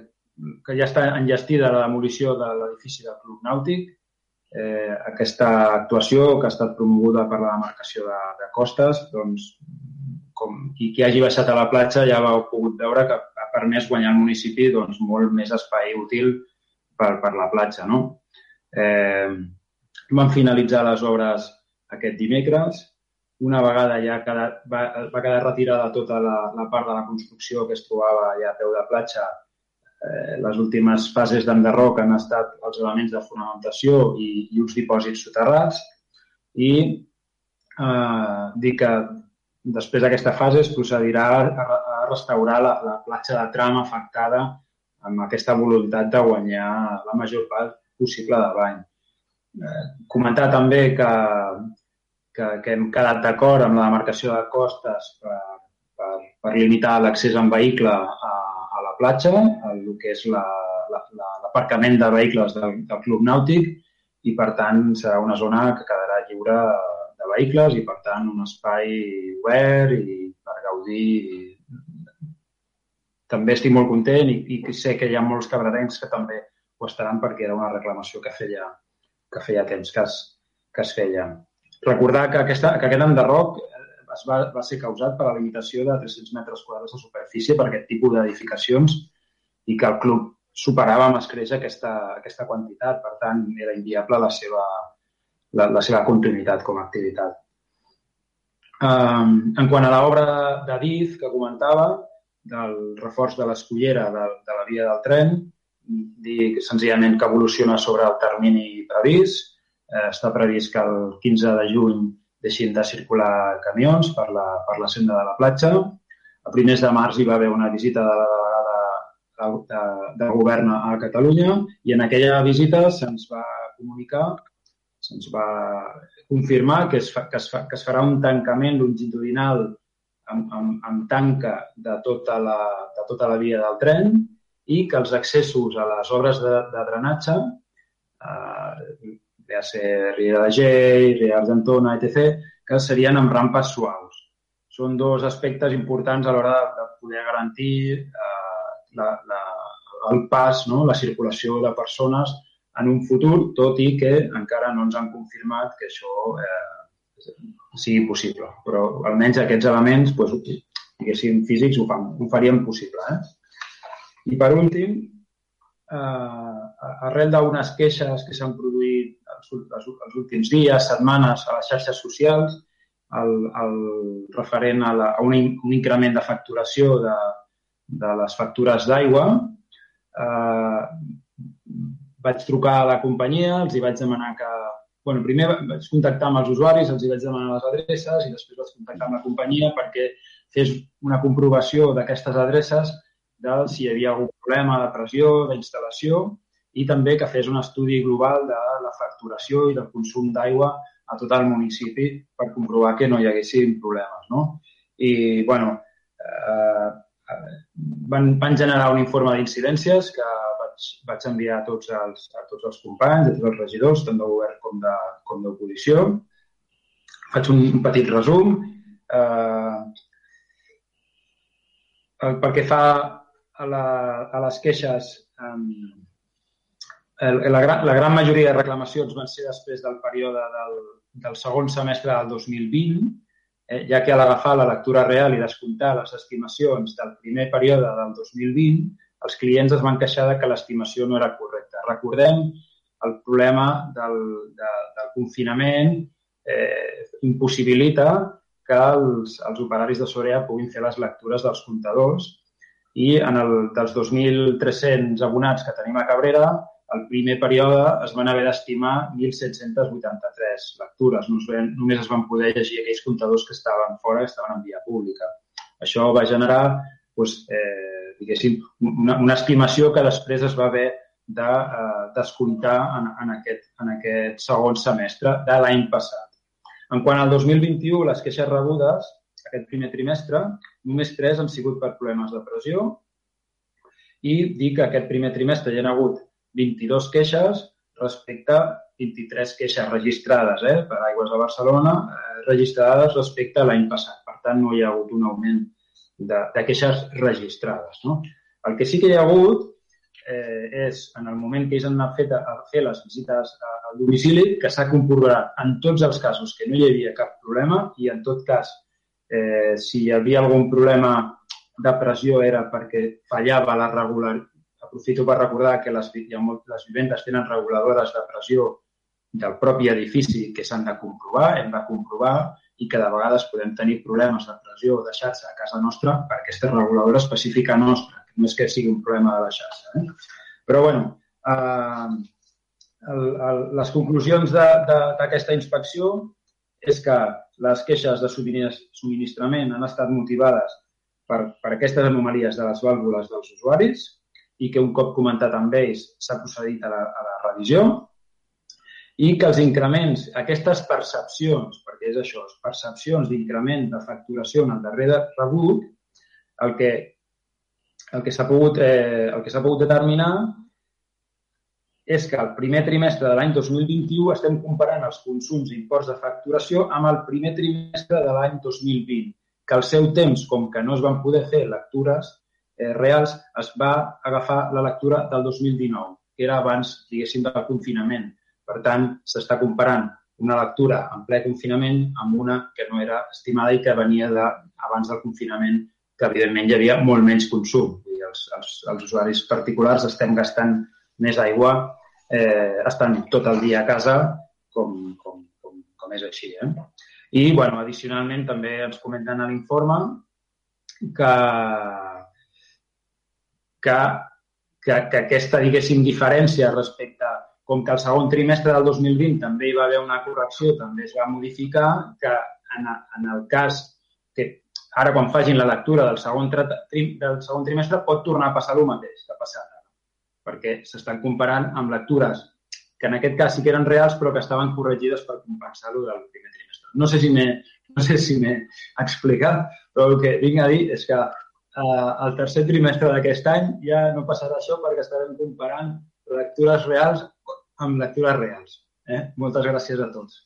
que ja està enllestida la demolició de l'edifici del Club Nàutic. Eh, aquesta actuació, que ha estat promoguda per la demarcació de, de costes, doncs, com, i qui hagi baixat a la platja ja ha pogut veure que ha permès guanyar al municipi doncs, molt més espai útil per, per la platja. No? Eh, van finalitzar les obres aquest dimecres. Una vegada ja quedat, va, va quedar retirada tota la, la part de la construcció que es trobava ja a peu de platja, eh, les últimes fases d'enderroc han estat els elements de fonamentació i, i uns dipòsits soterrats i eh, dir que després d'aquesta fase es procedirà a, a restaurar la, la platja de tram afectada amb aquesta voluntat de guanyar la major part possible de bany. Eh, comentar també que, que, que hem quedat d'acord amb la demarcació de costes per, per, per limitar l'accés en vehicle a, a la platja, el que és l'aparcament la, la, de vehicles del, del Club Nàutic, i per tant serà una zona que quedarà lliure de vehicles i per tant un espai obert i per gaudir també estic molt content i, i sé que hi ha molts cabradencs que també ho estaran perquè era una reclamació que feia, que feia temps que es, que es feia. Recordar que, aquesta, que aquest enderroc es va, va ser causat per la limitació de 300 metres quadrats de superfície per aquest tipus d'edificacions i que el club superava amb escreix aquesta, aquesta quantitat. Per tant, era inviable la seva, la, la seva continuïtat com a activitat. Um, en quant a l'obra de DIF que comentava, del reforç de l'escollera de, de la via del tren, dir senzillament que evoluciona sobre el termini previst. Eh, està previst que el 15 de juny deixin de circular camions per la, per la senda de la platja. A primers de març hi va haver una visita de la delegada de, de, de govern a Catalunya i en aquella visita se'ns va comunicar, se'ns va confirmar que es, fa, que, es fa, que es farà un tancament longitudinal amb, amb, amb tanca de tota, la, de tota la via del tren i que els accessos a les obres de, de drenatge, eh, ser Riera de Gell, Riera d'Argentona, etc., que serien amb rampes suaus. Són dos aspectes importants a l'hora de, de poder garantir eh, la, la, el pas, no? la circulació de persones en un futur, tot i que encara no ens han confirmat que això eh, sigui possible. Però almenys aquests elements, doncs, diguéssim, físics ho, fan, ho farien possible. Eh? I per últim, eh, arrel d'unes queixes que s'han produït els, els, els últims dies, setmanes a les xarxes socials, el, el referent a, la, a un, un increment de facturació de, de les factures d'aigua, eh, vaig trucar a la companyia, els hi vaig demanar que... bueno, primer vaig contactar amb els usuaris, els hi vaig demanar les adreces i després vaig contactar amb la companyia perquè fes una comprovació d'aquestes adreces de si hi havia algun problema de pressió, d'instal·lació i també que fes un estudi global de la facturació i del consum d'aigua a tot el municipi per comprovar que no hi haguessin problemes. No? I, bueno, eh, van, van generar un informe d'incidències que vaig, vaig enviar a tots, els, a tots els companys, a tots els regidors, tant de govern com de, com d'oposició. Faig un, un petit resum. Eh, pel que fa a, la, a les queixes, um, la, gran, la gran majoria de reclamacions van ser després del període del, del segon semestre del 2020, eh, ja que a l'agafar la lectura real i descomptar les estimacions del primer període del 2020, els clients es van queixar de que l'estimació no era correcta. Recordem el problema del, de, del confinament eh, impossibilita que els, els operaris de Sorea puguin fer les lectures dels comptadors i en el, dels 2.300 abonats que tenim a Cabrera, el primer període es van haver d'estimar 1.783 lectures. Només es van poder llegir aquells comptadors que estaven fora, que estaven en via pública. Això va generar doncs, eh, diguéssim, una, una estimació que després es va haver de eh, descomptar en, en, aquest, en aquest segon semestre de l'any passat. En quant al 2021, les queixes rebudes aquest primer trimestre, només tres han sigut per problemes de pressió i dir que aquest primer trimestre hi ha hagut 22 queixes respecte a 23 queixes registrades eh, per Aigües de Barcelona, eh, registrades respecte a l'any passat. Per tant, no hi ha hagut un augment de, de queixes registrades. No? El que sí que hi ha hagut eh, és en el moment que ells han fet a, a fer les visites al domicili que s'ha comprovat en tots els casos que no hi havia cap problema i en tot cas eh, si hi havia algun problema de pressió era perquè fallava la regular... Aprofito per recordar que les, hi ha molt, les vivendes tenen reguladores de pressió del propi edifici que s'han de comprovar, hem de comprovar i que de vegades podem tenir problemes de pressió o de xarxa a casa nostra per aquesta reguladora específica nostra, que no és que sigui un problema de la xarxa. Eh? Però, bueno, eh, el, el, les conclusions d'aquesta inspecció és que les queixes de subministrament han estat motivades per, per aquestes anomalies de les vàlvules dels usuaris i que un cop comentat amb ells s'ha procedit a la, a la revisió i que els increments, aquestes percepcions, perquè és això, percepcions d'increment de facturació en el darrer rebut, el que, el que s'ha pogut, eh, el que pogut determinar és que el primer trimestre de l'any 2021 estem comparant els consums i de facturació amb el primer trimestre de l'any 2020, que al seu temps, com que no es van poder fer lectures eh, reals, es va agafar la lectura del 2019, que era abans, diguéssim, del confinament. Per tant, s'està comparant una lectura en ple confinament amb una que no era estimada i que venia de, abans del confinament, que evidentment hi havia molt menys consum. I els, els, els usuaris particulars estem gastant més aigua eh, estan tot el dia a casa, com, com, com, com és així. Eh? I, bueno, addicionalment, també ens comenten a l'informe que, que, que, que aquesta, diguéssim, diferència respecte com que el segon trimestre del 2020 també hi va haver una correcció, també es va modificar, que en, en el cas que ara quan facin la lectura del segon, del segon trimestre pot tornar a passar el mateix que ha passat perquè s'estan comparant amb lectures que en aquest cas sí que eren reals però que estaven corregides per compensar-ho del primer trimestre. No sé si m'he no sé si explicat, però el que vinc a dir és que eh, el tercer trimestre d'aquest any ja no passarà això perquè estarem comparant lectures reals amb lectures reals. Eh? Moltes gràcies a tots.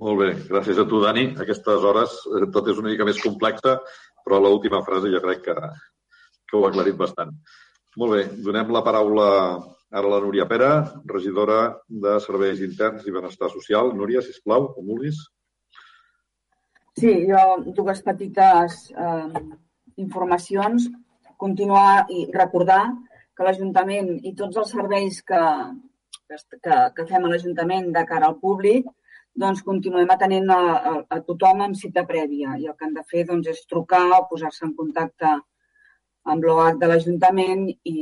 Molt bé, gràcies a tu, Dani. A aquestes hores eh, tot és una mica més complexa, però l'última frase jo crec que, que ho ha aclarit bastant. Molt bé, donem la paraula ara a la Núria Pera, regidora de Serveis Interns i Benestar Social. Núria, si plau, com vulguis. Sí, jo dues petites eh, informacions. Continuar i recordar que l'Ajuntament i tots els serveis que, que, que fem a l'Ajuntament de cara al públic doncs continuem atenent a, a, a tothom amb cita prèvia i el que han de fer doncs, és trucar o posar-se en contacte amb l'OH de l'Ajuntament i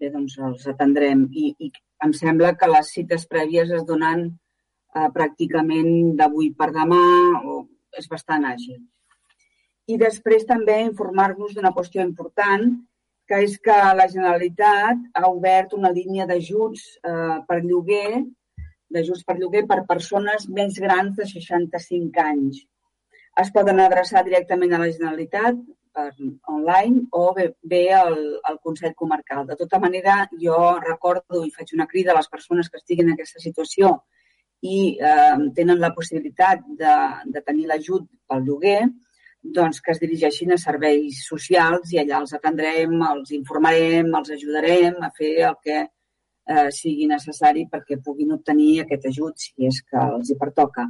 bé, doncs els atendrem. I, I em sembla que les cites prèvies es donen eh, pràcticament d'avui per demà o és bastant àgil. I després també informar-nos d'una qüestió important, que és que la Generalitat ha obert una línia d'ajuts eh, per lloguer, d'ajuts per lloguer per persones més grans de 65 anys. Es poden adreçar directament a la Generalitat per online o bé, bé el, el Consell Comarcal. De tota manera, jo recordo i faig una crida a les persones que estiguin en aquesta situació i eh, tenen la possibilitat de, de tenir l'ajut pel lloguer, doncs que es dirigeixin a serveis socials i allà els atendrem, els informarem, els ajudarem a fer el que eh, sigui necessari perquè puguin obtenir aquest ajut si és que els hi pertoca.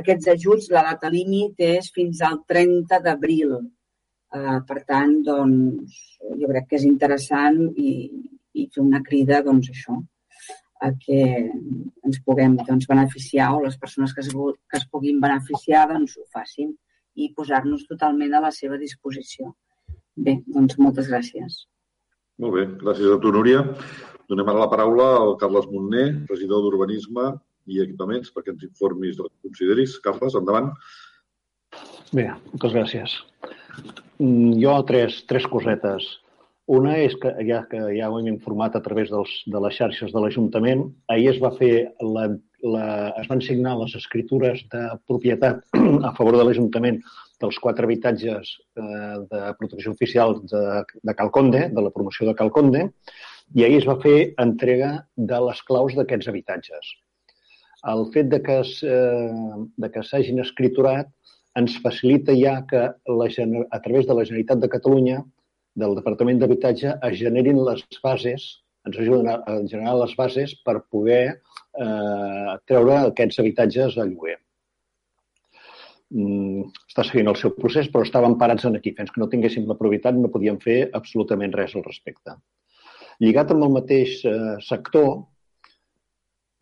Aquests ajuts, la data límit és fins al 30 d'abril Eh, per tant, doncs, jo crec que és interessant i, i fer una crida, doncs, això, a que ens puguem doncs, beneficiar o les persones que es, que es puguin beneficiar doncs, ho facin i posar-nos totalment a la seva disposició. Bé, doncs moltes gràcies. Molt bé, gràcies a tu, Núria. Donem ara la paraula al Carles Montner, regidor d'Urbanisme i Equipaments, perquè ens informis del que consideris. Carles, endavant. Bé, moltes gràcies. Mm, jo tres, tres cosetes. Una és que ja, que ja ho hem informat a través dels, de les xarxes de l'Ajuntament, ahir es va fer la, es van signar les escritures de propietat [clears throat] a favor de l'Ajuntament dels quatre habitatges eh, de protecció oficial de, de Calconde, de la promoció de Calconde, i ahir es va fer entrega de les claus d'aquests habitatges. El fet de que, eh, s'hagin escriturat ens facilita ja que la, a través de la Generalitat de Catalunya, del Departament d'Habitatge, es generin les bases, ens ajuden a, a generar les bases per poder eh, treure aquests habitatges a lloguer. Mm, està seguint el seu procés, però estaven parats en aquí. Fins que no tinguéssim la propietat no podíem fer absolutament res al respecte. Lligat amb el mateix eh, sector,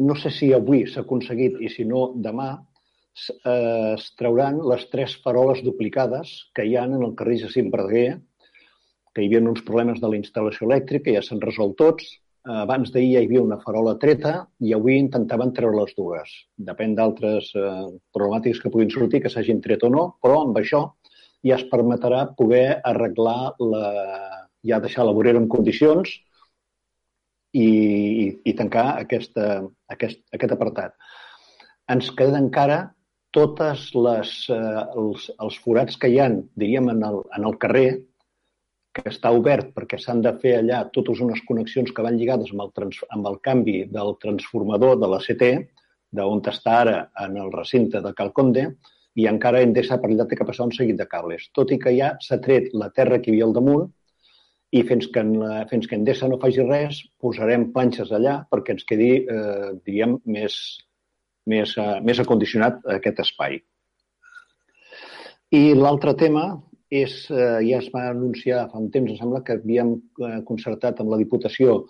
no sé si avui s'ha aconseguit i si no demà, eh, es trauran les tres faroles duplicades que hi ha en el carrer Jacint Verdaguer, que hi havia uns problemes de la instal·lació elèctrica, ja s'han resolt tots. Abans d'ahir hi havia una farola treta i avui intentaven treure les dues. Depèn d'altres eh, problemàtiques que puguin sortir, que s'hagin tret o no, però amb això ja es permetrà poder arreglar la, ja deixar la vorera en condicions i, i, i tancar aquesta, aquest, aquest apartat. Ens queden encara totes les, eh, els, els forats que hi han, diríem, en el, en el carrer, que està obert perquè s'han de fer allà totes unes connexions que van lligades amb el, trans, amb el canvi del transformador de la CT, d'on està ara en el recinte de Calconde, i encara Endesa per allà té que passar un seguit de cables. Tot i que ja s'ha tret la terra que hi havia al damunt, i fins que, en la, fins que Endesa no faci res, posarem planxes allà perquè ens quedi, eh, diríem, més, més, uh, més acondicionat aquest espai. I l'altre tema és, eh, ja es va anunciar fa un temps, em sembla que havíem eh, concertat amb la Diputació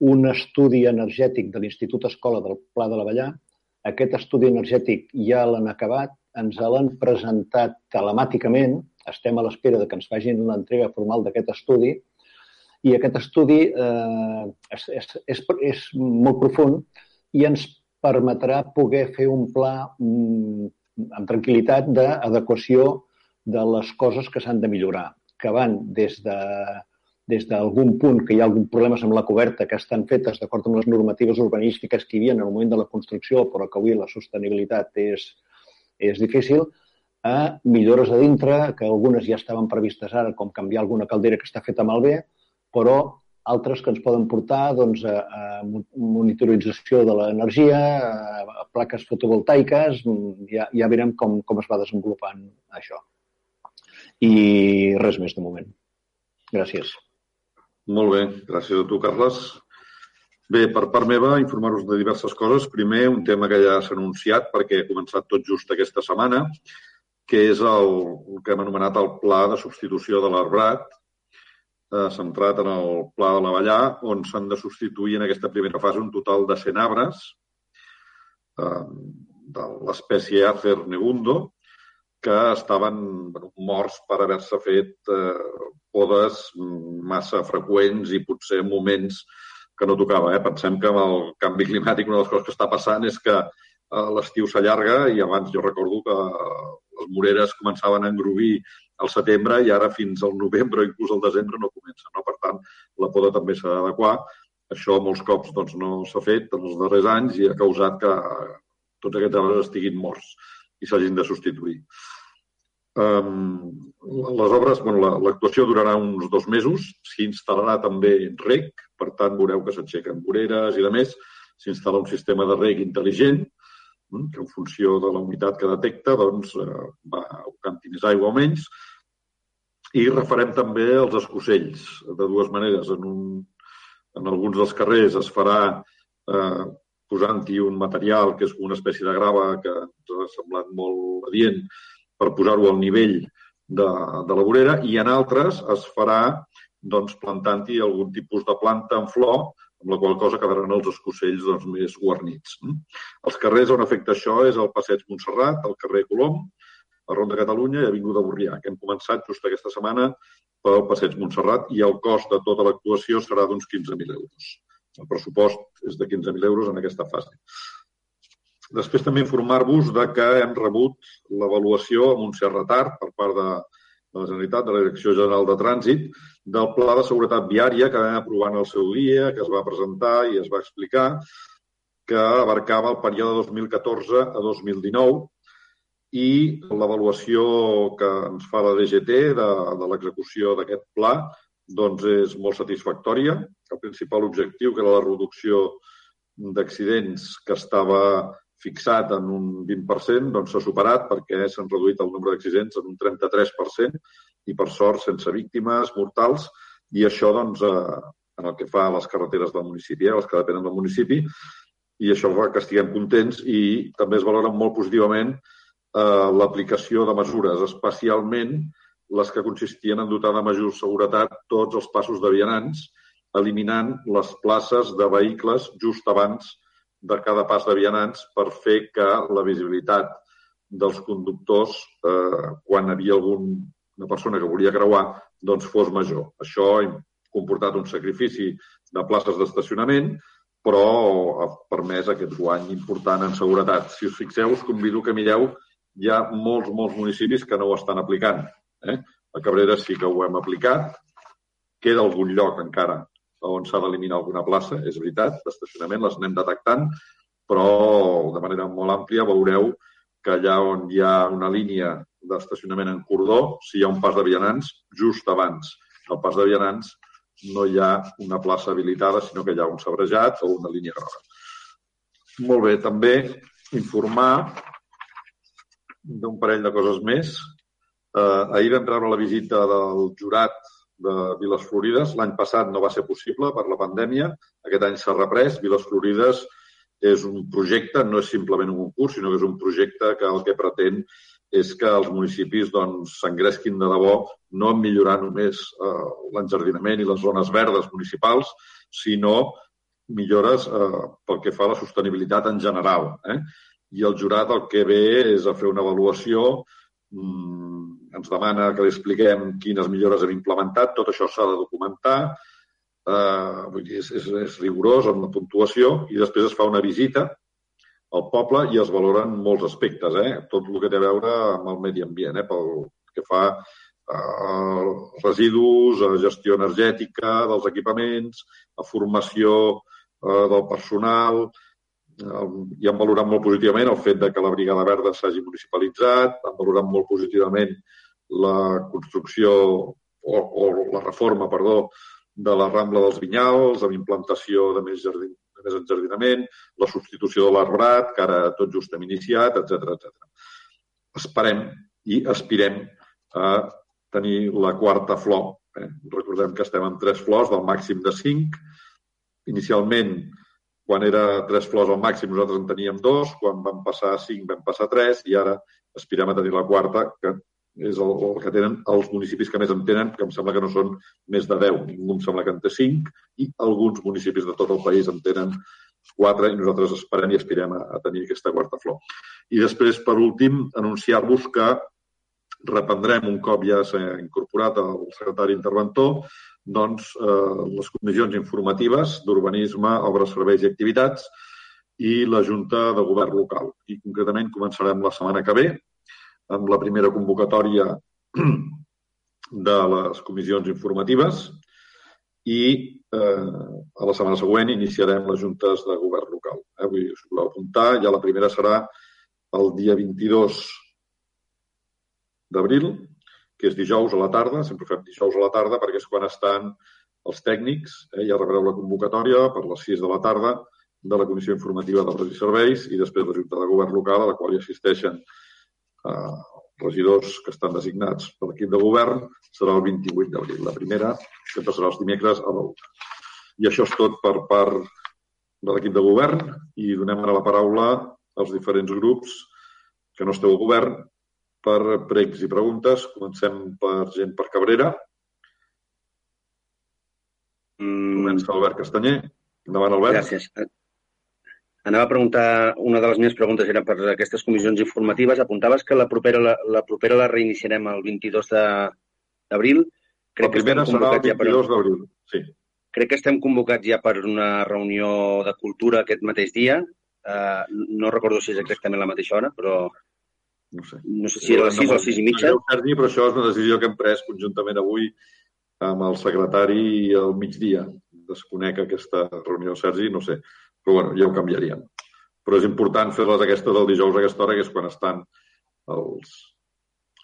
un estudi energètic de l'Institut Escola del Pla de la Vallà. Aquest estudi energètic ja l'han acabat, ens l'han presentat telemàticament, estem a l'espera de que ens facin l'entrega formal d'aquest estudi, i aquest estudi eh, és, és, és, és molt profund i ens permetrà poder fer un pla mm, amb tranquil·litat d'adequació de les coses que s'han de millorar, que van des de des d'algun punt que hi ha algun problemes amb la coberta que estan fetes d'acord amb les normatives urbanístiques que hi havia en el moment de la construcció, però que avui la sostenibilitat és, és difícil, a millores a dintre, que algunes ja estaven previstes ara, com canviar alguna caldera que està feta malbé, però altres que ens poden portar doncs, a, a monitorització de l'energia, a, plaques fotovoltaiques, ja, ja veurem com, com es va desenvolupant això. I res més de moment. Gràcies. Molt bé, gràcies a tu, Carles. Bé, per part meva, informar-vos de diverses coses. Primer, un tema que ja s'ha anunciat perquè ha començat tot just aquesta setmana, que és el, el que hem anomenat el Pla de Substitució de l'Arbrat, eh, centrat en el Pla de l'Avellà, on s'han de substituir en aquesta primera fase un total de 100 arbres eh, de l'espècie Acer negundo, que estaven bueno, morts per haver-se fet eh, podes massa freqüents i potser en moments que no tocava. Eh? Pensem que amb el canvi climàtic una de les coses que està passant és que eh, l'estiu s'allarga i abans jo recordo que les moreres començaven a engrubir al setembre i ara fins al novembre inclús al desembre no comença. No? Per tant, la poda també s'ha d'adequar. Això molts cops doncs, no s'ha fet en els darrers anys i ha causat que tots aquests arbres estiguin morts i s'hagin de substituir. Um, les obres, bueno, l'actuació la, durarà uns dos mesos, s'hi instal·larà també rec, per tant veureu que s'aixequen voreres i de més, s'instal·la un sistema de rec intel·ligent, Mm, que en funció de la humitat que detecta doncs, eh, va abocant més aigua o menys. I refarem també els escocells de dues maneres. En, un, en alguns dels carrers es farà eh, posant-hi un material que és una espècie de grava que ens ha semblat molt adient per posar-ho al nivell de, de la vorera i en altres es farà doncs, plantant-hi algun tipus de planta en flor amb la qual cosa quedaran els escocells doncs, més guarnits. Els carrers on afecta això és el Passeig Montserrat, el carrer Colom, la Ronda Catalunya i Avinguda Borrià, que hem començat just aquesta setmana pel Passeig Montserrat i el cost de tota l'actuació serà d'uns 15.000 euros. El pressupost és de 15.000 euros en aquesta fase. Després també informar-vos de que hem rebut l'avaluació amb un cert retard per part de, de la Generalitat, de la Direcció General de Trànsit, del Pla de Seguretat Viària que vam aprovar en el seu dia, que es va presentar i es va explicar, que abarcava el període 2014 a 2019 i l'avaluació que ens fa la DGT de, de l'execució d'aquest pla doncs és molt satisfactòria. El principal objectiu, que era la reducció d'accidents que estava fixat en un 20%, doncs s'ha superat perquè s'han reduït el nombre d'accidents en un 33% i per sort sense víctimes mortals. I això doncs, eh, en el que fa a les carreteres del municipi, eh, les que depenen del municipi, i això fa que estiguem contents i també es valoren molt positivament eh, l'aplicació de mesures, especialment les que consistien en dotar de major seguretat tots els passos de vianants, eliminant les places de vehicles just abans de cada pas de vianants per fer que la visibilitat dels conductors, eh, quan havia alguna persona que volia creuar, doncs fos major. Això ha comportat un sacrifici de places d'estacionament, però ha permès aquest guany important en seguretat. Si us fixeu, us convido que mireu, hi ha molts, molts municipis que no ho estan aplicant. Eh? A Cabrera sí que ho hem aplicat. Queda algun lloc encara on s'ha d'eliminar alguna plaça, és veritat, d'estacionament, les anem detectant, però de manera molt àmplia veureu que allà on hi ha una línia d'estacionament en cordó, si hi ha un pas de vianants, just abans del pas de vianants no hi ha una plaça habilitada, sinó que hi ha un sabrejat o una línia groga. Molt bé, també informar d'un parell de coses més. Eh, ahir vam rebre la visita del jurat de Viles Florides. L'any passat no va ser possible per la pandèmia. Aquest any s'ha reprès. Viles Florides és un projecte, no és simplement un concurs, sinó que és un projecte que el que pretén és que els municipis doncs, s'engresquin de debò no en millorar només eh, l'enjardinament i les zones verdes municipals, sinó millores eh, pel que fa a la sostenibilitat en general. Eh? I el jurat el que ve és a fer una avaluació, mm, ens demana que li expliquem quines millores hem implementat, tot això s'ha de documentar, eh, vull dir, és, és, és rigorós amb la puntuació, i després es fa una visita al poble i es valoren molts aspectes, eh? tot el que té a veure amb el medi ambient, eh? pel que fa a residus, a gestió energètica dels equipaments, a formació eh, del personal, eh, i han valorat molt positivament el fet de que la Brigada Verda s'hagi municipalitzat, han valorat molt positivament la construcció o, o la reforma, perdó, de la Rambla dels Vinyals, amb implantació de més jardins més enjardinament, la substitució de l'arbrat, que ara tot just hem iniciat, etc etc. Esperem i aspirem a tenir la quarta flor. Eh? Recordem que estem amb tres flors del màxim de cinc. Inicialment, quan era tres flors al màxim, nosaltres en teníem dos, quan vam passar a cinc vam passar a tres i ara aspirem a tenir la quarta, que és el, el que tenen els municipis que més en tenen, que em sembla que no són més de 10. Ningú em sembla que en té 5 i alguns municipis de tot el país en tenen 4 i nosaltres esperem i aspirem a, a tenir aquesta quarta flor. I després, per últim, anunciar-vos que reprendrem un cop ja s'ha incorporat el secretari interventor doncs, eh, les comissions informatives d'urbanisme, obres, serveis i activitats i la Junta de Govern Local. I concretament començarem la setmana que ve, amb la primera convocatòria de les comissions informatives i eh, a la setmana següent iniciarem les juntes de govern local. Eh? Vull us voleu apuntar, ja la primera serà el dia 22 d'abril, que és dijous a la tarda, sempre fem dijous a la tarda perquè és quan estan els tècnics, eh? ja rebreu la convocatòria per les 6 de la tarda de la Comissió Informativa d'Obres i Serveis i després la Junta de Govern Local, a la qual hi assisteixen eh, regidors que estan designats per l'equip de govern serà el 28 d'abril. La primera sempre serà els dimecres a la I això és tot per part de l'equip de govern i donem ara la paraula als diferents grups que no esteu al govern per pregs i preguntes. Comencem per gent per Cabrera. Mm. Comença Albert Castanyer. Endavant, Albert. Gràcies. Anava a preguntar, una de les meves preguntes era per aquestes comissions informatives. Apuntaves que la propera la, la, propera la reiniciarem el 22 d'abril. La primera serà el 22 per... d'abril, sí. Crec que estem convocats ja per una reunió de cultura aquest mateix dia. Uh, no recordo si és exactament la mateixa hora, però no sé, no sé si era les 6 o les 6 i mitja. No, Sergi, però això és una decisió que hem pres conjuntament avui amb el secretari al migdia. Desconec aquesta reunió, Sergi, no sé Però bueno, ja ho canviaríem. Però és important fer-les aquestes del dijous a aquesta hora, que és quan estan els...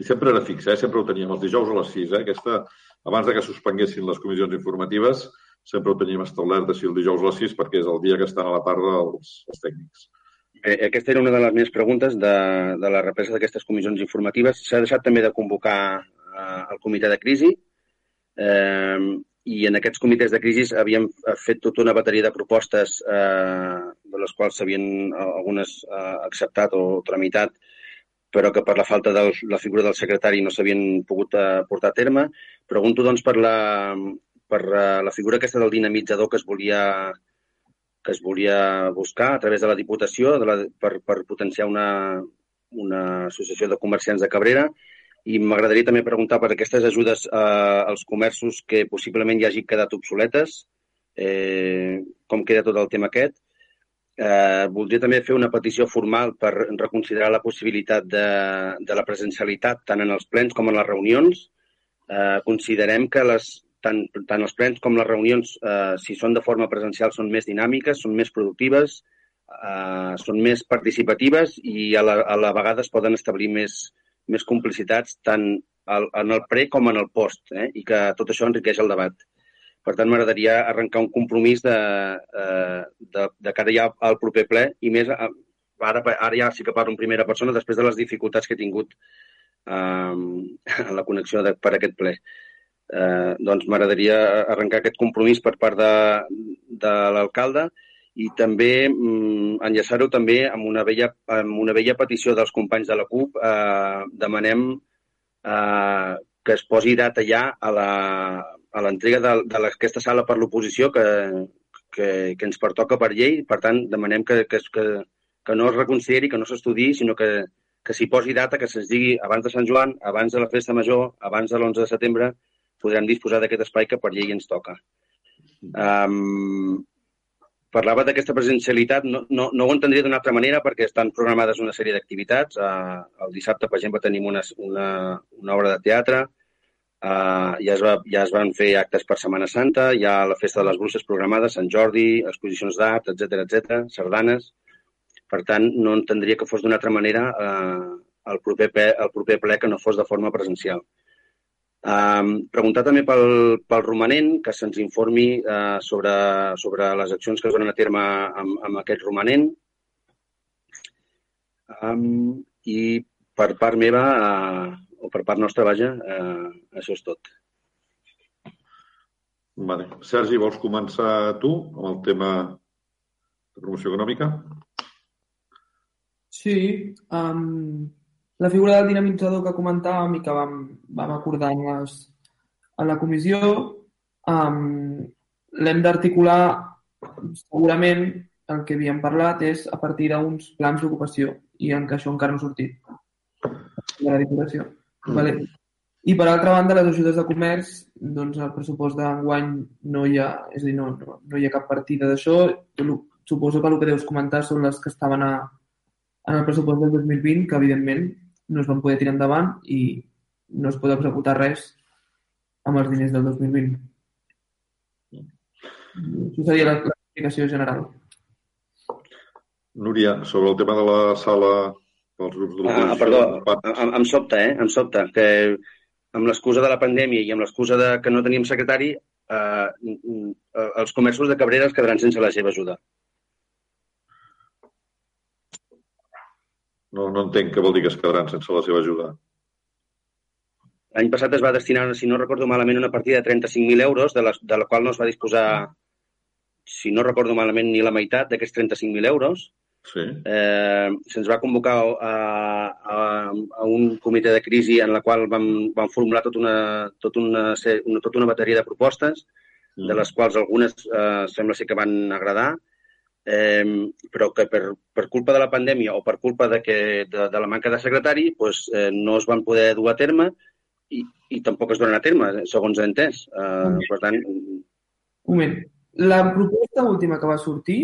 I sempre era fix, eh? sempre ho teníem, els dijous a les 6. Eh? Aquesta, abans de que suspenguessin les comissions informatives, sempre ho teníem establert així el dijous a les 6 perquè és el dia que estan a la tarda els, els tècnics. Eh, aquesta era una de les meves preguntes de, de la represa d'aquestes comissions informatives. S'ha deixat també de convocar eh, el comitè de crisi eh, i en aquests comitès de crisi havíem fet tota una bateria de propostes eh, de les quals s'havien algunes eh, acceptat o tramitat però que per la falta de la figura del secretari no s'havien pogut eh, portar a terme. Pregunto, doncs, per la, per eh, la figura aquesta del dinamitzador que es volia que es volia buscar a través de la Diputació de la, per, per potenciar una, una associació de comerciants de Cabrera i m'agradaria també preguntar per aquestes ajudes eh, als comerços que possiblement ja hagi quedat obsoletes, eh, com queda tot el tema aquest. Eh, voldria també fer una petició formal per reconsiderar la possibilitat de, de la presencialitat tant en els plens com en les reunions. Eh, considerem que les, tant, tant els plens com les reunions, eh, si són de forma presencial, són més dinàmiques, són més productives, eh, són més participatives i a la, a la vegada es poden establir més, més complicitats tant al, en el pre com en el post, eh, i que tot això enriqueix el debat. Per tant, m'agradaria arrencar un compromís de, eh, de, de cara ja al proper ple i més, ara, ara ja sí que parlo en primera persona després de les dificultats que he tingut eh, [laughs] en la connexió de, per aquest ple eh, doncs m'agradaria arrencar aquest compromís per part de, de l'alcalde també mm, enllaçar-ho també amb una, vella, amb una vella petició dels companys de la CUP. Eh, demanem eh, que es posi data ja a la a l'entrega d'aquesta sala per l'oposició que, que, que ens pertoca per llei. Per tant, demanem que, que, que, que no es reconsideri, que no s'estudiï, sinó que, que s'hi posi data, que se'ns digui abans de Sant Joan, abans de la festa major, abans de l'11 de setembre, podrem disposar d'aquest espai que per llei ens toca. Um, parlava d'aquesta presencialitat, no, no, no ho entendria d'una altra manera perquè estan programades una sèrie d'activitats. Uh, el dissabte, per exemple, tenim una, una, una obra de teatre, uh, ja, es va, ja es van fer actes per Setmana Santa, hi ha la Festa de les Bruixes programada, Sant Jordi, exposicions d'art, etc etc, sardanes. Per tant, no entendria que fos d'una altra manera uh, el, proper ple, el proper ple que no fos de forma presencial. Um, preguntar també pel, pel romanent, que se'ns informi uh, sobre, sobre les accions que es donen a terme amb, amb aquest romanent. Um, I per part meva, uh, o per part nostra, vaja, uh, això és tot. Vale. Sergi, vols començar tu amb el tema de promoció econòmica? Sí. Um, la figura del dinamitzador que comentàvem i que vam, vam acordar en, les, en la comissió um, l'hem d'articular segurament el que havíem parlat és a partir d'uns plans d'ocupació i en què això encara no ha sortit de la Diputació. Mm. Vale. I per altra banda, les ajudes de comerç, doncs el pressupost d'enguany no hi ha, és a dir, no, no, no hi ha cap partida d'això. Suposo que el que deus comentar són les que estaven a, en el pressupost del 2020, que evidentment no es van poder tirar endavant i no es pot executar res amb els diners del 2020. Això seria l'explicació general. Núria, sobre el tema de la sala pels grups de l'oposició... Ah, perdó, em, em sobta, eh? Em sobta que amb l'excusa de la pandèmia i amb l'excusa de que no teníem secretari, eh, els comerços de Cabrera es quedaran sense la seva ajuda. No, no entenc què vol dir que es quedaran sense la seva ajuda. L'any passat es va destinar, si no recordo malament, una partida de 35.000 euros, de la, de la qual no es va disposar, si no recordo malament, ni la meitat d'aquests 35.000 euros. Sí. Eh, Se'ns va convocar a, a, a un comitè de crisi en la qual vam, vam formular tot una, tot una, una, tota una bateria de propostes, mm. de les quals algunes eh, sembla ser que van agradar, eh, però que per, per culpa de la pandèmia o per culpa de, que, de, de la manca de secretari pues, eh, no es van poder dur a terme i, i tampoc es donen a terme, segons he entès. Eh, per tant... Un moment. La proposta última que va sortir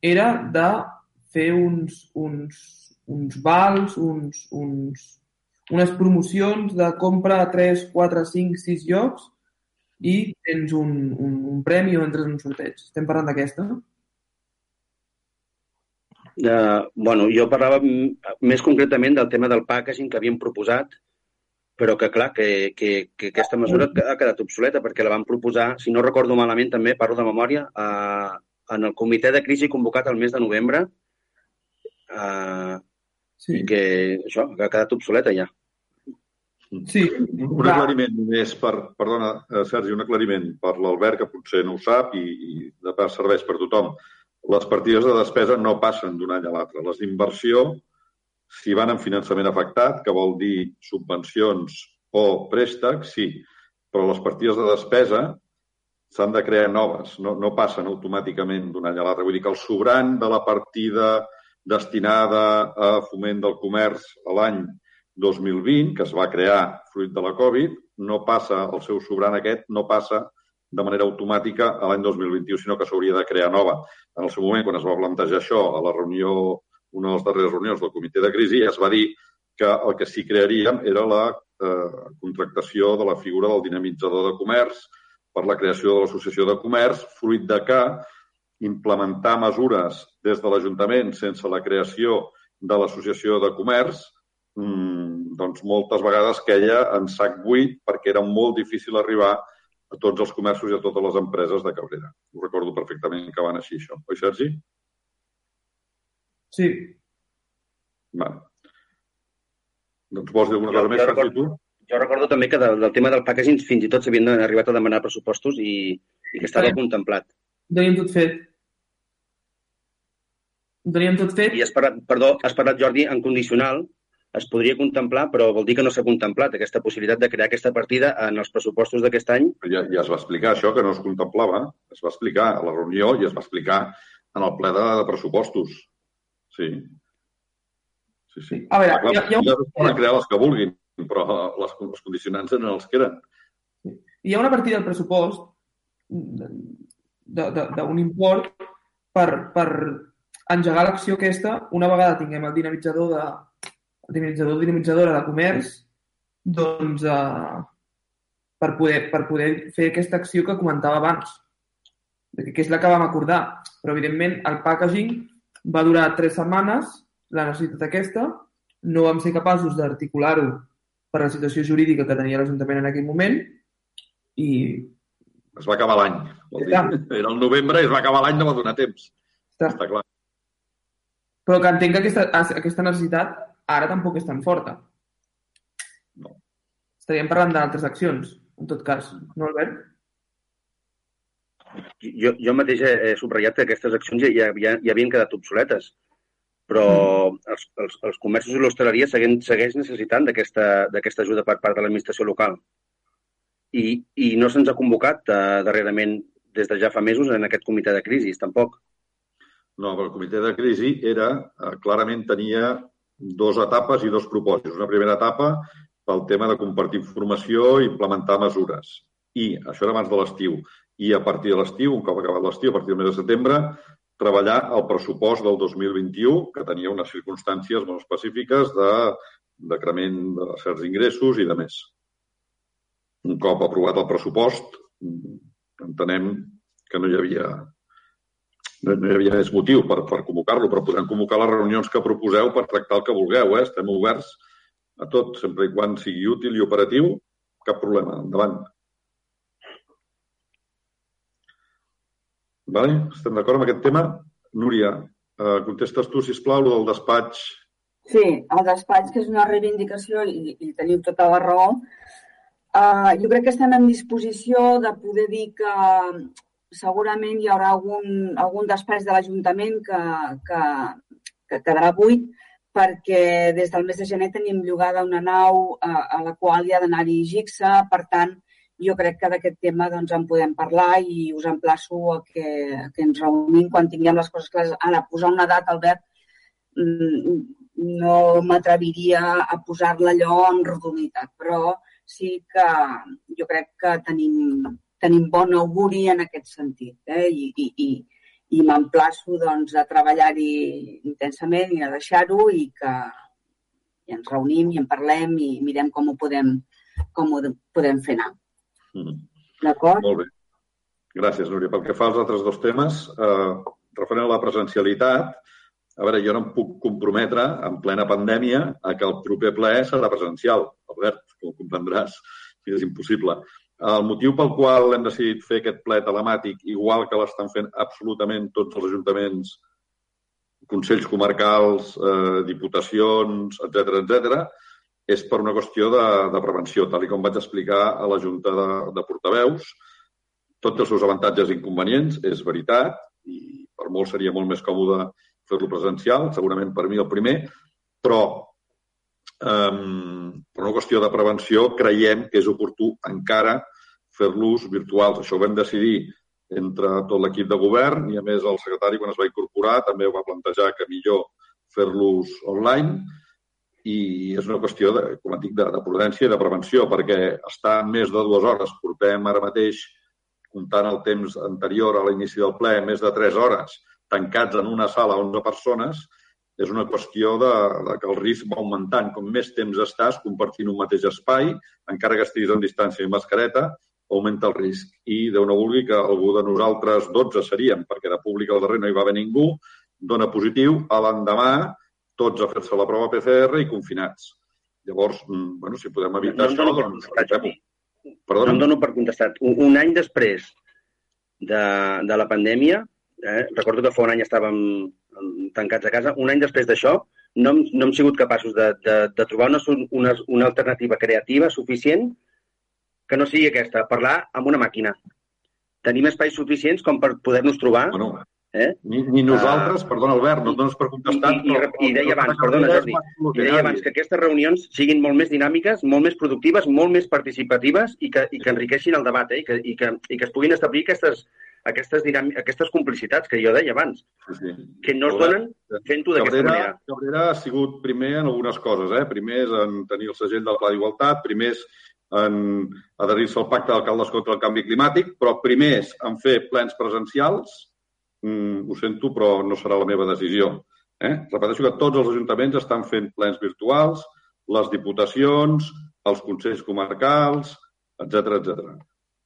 era de fer uns, uns, uns vals, uns, uns, unes promocions de compra a 3, 4, 5, 6 llocs i tens un, un, un premi o entres en un sorteig. Estem parlant d'aquesta? Uh, bueno, jo parlava més concretament del tema del packaging que havíem proposat, però que, clar, que, que, que aquesta mesura ha quedat obsoleta perquè la van proposar, si no recordo malament, també parlo de memòria, uh, en el comitè de crisi convocat el mes de novembre, uh, sí. i que això ha quedat obsoleta ja. Sí. Un aclariment només per, perdona, Sergi, un aclariment per l'Albert, que potser no ho sap i, i de part serveix per tothom les partides de despesa no passen d'un any a l'altre. Les d'inversió, si van en finançament afectat, que vol dir subvencions o préstecs, sí, però les partides de despesa s'han de crear noves, no, no passen automàticament d'un any a l'altre. Vull dir que el sobrant de la partida destinada a foment del comerç a l'any 2020, que es va crear fruit de la Covid, no passa, el seu sobrant aquest no passa de manera automàtica a l'any 2021, sinó que s'hauria de crear nova. En el seu moment, quan es va plantejar això a la reunió, una de les darreres reunions del comitè de crisi, es va dir que el que sí crearíem era la eh, contractació de la figura del dinamitzador de comerç per la creació de l'associació de comerç, fruit de que implementar mesures des de l'Ajuntament sense la creació de l'associació de comerç mmm, doncs moltes vegades queia en sac buit perquè era molt difícil arribar a tots els comerços i a totes les empreses de Cabrera. Ho recordo perfectament que van així, això. Oi, Sergi? Sí. Va. Doncs vols dir alguna cosa més, Sergi, tu? Jo recordo també que del, del tema del packaging fins i tot s'havien arribat a demanar pressupostos i, i que estava sí. contemplat. Ho teníem tot fet. Ho teníem tot fet. I has parlat, perdó, has parlat, Jordi, en condicional, es podria contemplar, però vol dir que no s'ha contemplat aquesta possibilitat de crear aquesta partida en els pressupostos d'aquest any? Ja, ja es va explicar això, que no es contemplava. Es va explicar a la reunió i es va explicar en el ple de, de pressupostos. Sí. Sí, sí. A veure, clar, hi ha, hi ha... Ja es poden crear les que vulguin, però les, els condicionants eren els que eren. Hi ha una partida del pressupost d'un import per, per engegar l'acció aquesta una vegada tinguem el dinamitzador de, dinamitzador o dinamitzadora de comerç doncs, eh, per, poder, per poder fer aquesta acció que comentava abans, que és la que vam acordar. Però, evidentment, el packaging va durar tres setmanes, la necessitat aquesta, no vam ser capaços d'articular-ho per la situació jurídica que tenia l'Ajuntament en aquell moment i... Es va acabar l'any. Era el novembre i es va acabar l'any, no va donar temps. Està. Està clar. Però que entenc que aquesta, aquesta necessitat ara tampoc és tan forta. No. Estaríem parlant d'altres accions, en tot cas, no, Albert? Jo, jo mateix he, subratllat que aquestes accions ja, ja, ja havien quedat obsoletes, però mm. els, els, els comerços i l'hostaleria segueix, segueix necessitant d'aquesta ajuda per part de l'administració local. I, i no se'ns ha convocat uh, darrerament des de ja fa mesos en aquest comitè de crisi, tampoc. No, el comitè de crisi era, uh, clarament tenia dos etapes i dos propòsits. Una primera etapa pel tema de compartir informació i implementar mesures. I això era abans de l'estiu. I a partir de l'estiu, un cop acabat l'estiu, a partir del mes de setembre, treballar el pressupost del 2021, que tenia unes circumstàncies molt específiques de decrement de certs ingressos i de més. Un cop aprovat el pressupost, entenem que no hi havia no, hi havia més motiu per, per convocar-lo, però podem convocar les reunions que proposeu per tractar el que vulgueu. Eh? Estem oberts a tot, sempre i quan sigui útil i operatiu, cap problema. Endavant. Vale? Estem d'acord amb aquest tema? Núria, eh, contestes tu, si plau, del despatx. Sí, el despatx, que és una reivindicació, i, i teniu tota la raó, uh, jo crec que estem en disposició de poder dir que segurament hi haurà algun, algun despatx de l'Ajuntament que, que, que quedarà buit perquè des del mes de gener tenim llogada una nau a, a la qual hi ha d'anar-hi Gixa. Per tant, jo crec que d'aquest tema doncs, en podem parlar i us emplaço a que, a que ens reunim quan tinguem les coses clares. Ara, posar una data, Albert, mm, no m'atreviria a posar-la allò en rodonitat, però sí que jo crec que tenim, tenim bon auguri en aquest sentit. Eh? I, i, i, i m'emplaço doncs, a treballar-hi intensament i a deixar-ho i que i ens reunim i en parlem i mirem com ho podem, com ho podem fer anar. Mm. D'acord? Molt bé. Gràcies, Núria. Pel que fa als altres dos temes, eh, referent a la presencialitat, a veure, jo no em puc comprometre en plena pandèmia a que el proper ple serà presencial, Albert, com comprendràs, és impossible. El motiu pel qual hem decidit fer aquest ple telemàtic, igual que l'estan fent absolutament tots els ajuntaments, consells comarcals, eh, diputacions, etc etc, és per una qüestió de, de prevenció, tal com vaig explicar a la Junta de, de Portaveus. Tot té els seus avantatges i inconvenients, és veritat, i per molt seria molt més còmode fer-lo presencial, segurament per mi el primer, però um, per una qüestió de prevenció creiem que és oportú encara fer-los virtuals. Això ho vam decidir entre tot l'equip de govern i, a més, el secretari, quan es va incorporar, també va plantejar que millor fer-los online i és una qüestió, de, com et dic, de, de prudència i de prevenció, perquè estar més de dues hores, portem ara mateix, comptant el temps anterior a l'inici del ple, més de tres hores, tancats en una sala 11 persones, és una qüestió de, de que el risc va augmentant. Com més temps estàs compartint un mateix espai, encara que estiguis en distància i mascareta, augmenta el risc. I Déu no vulgui que algú de nosaltres 12 seríem, perquè de públic al darrer no hi va haver ningú, dona positiu, a l'endemà tots a fer-se la prova PCR i confinats. Llavors, mm, bueno, si podem evitar no, no, això, doncs. Perdona? No em dono per contestat. Un, un any després de, de la pandèmia, eh, recordo que fa un any estàvem tancats a casa, un any després d'això no, hem, no hem sigut capaços de, de, de trobar una, una, una alternativa creativa suficient que no sigui aquesta, parlar amb una màquina. Tenim espais suficients com per poder-nos trobar bueno, Eh? Ni, ni nosaltres, uh, perdona Albert, no et dones per contestar. I, i, i, i deia abans, perdona Jordi, i deia abans que aquestes reunions siguin molt més dinàmiques, molt més productives, molt més participatives i que, i que enriqueixin el debat eh? I, que, i, que, i que es puguin establir aquestes, aquestes, aquestes complicitats que jo deia abans, sí, sí. que no es donen fent-ho d'aquesta manera. Cabrera ha sigut primer en algunes coses, eh? primer és en tenir el segell del Pla d'Igualtat, primer és en adherir-se al pacte d'alcaldes contra el canvi climàtic, però primer és en fer plens presencials, mm, ho sento, però no serà la meva decisió. Eh? Repeteixo que tots els ajuntaments estan fent plens virtuals, les diputacions, els consells comarcals, etc etc.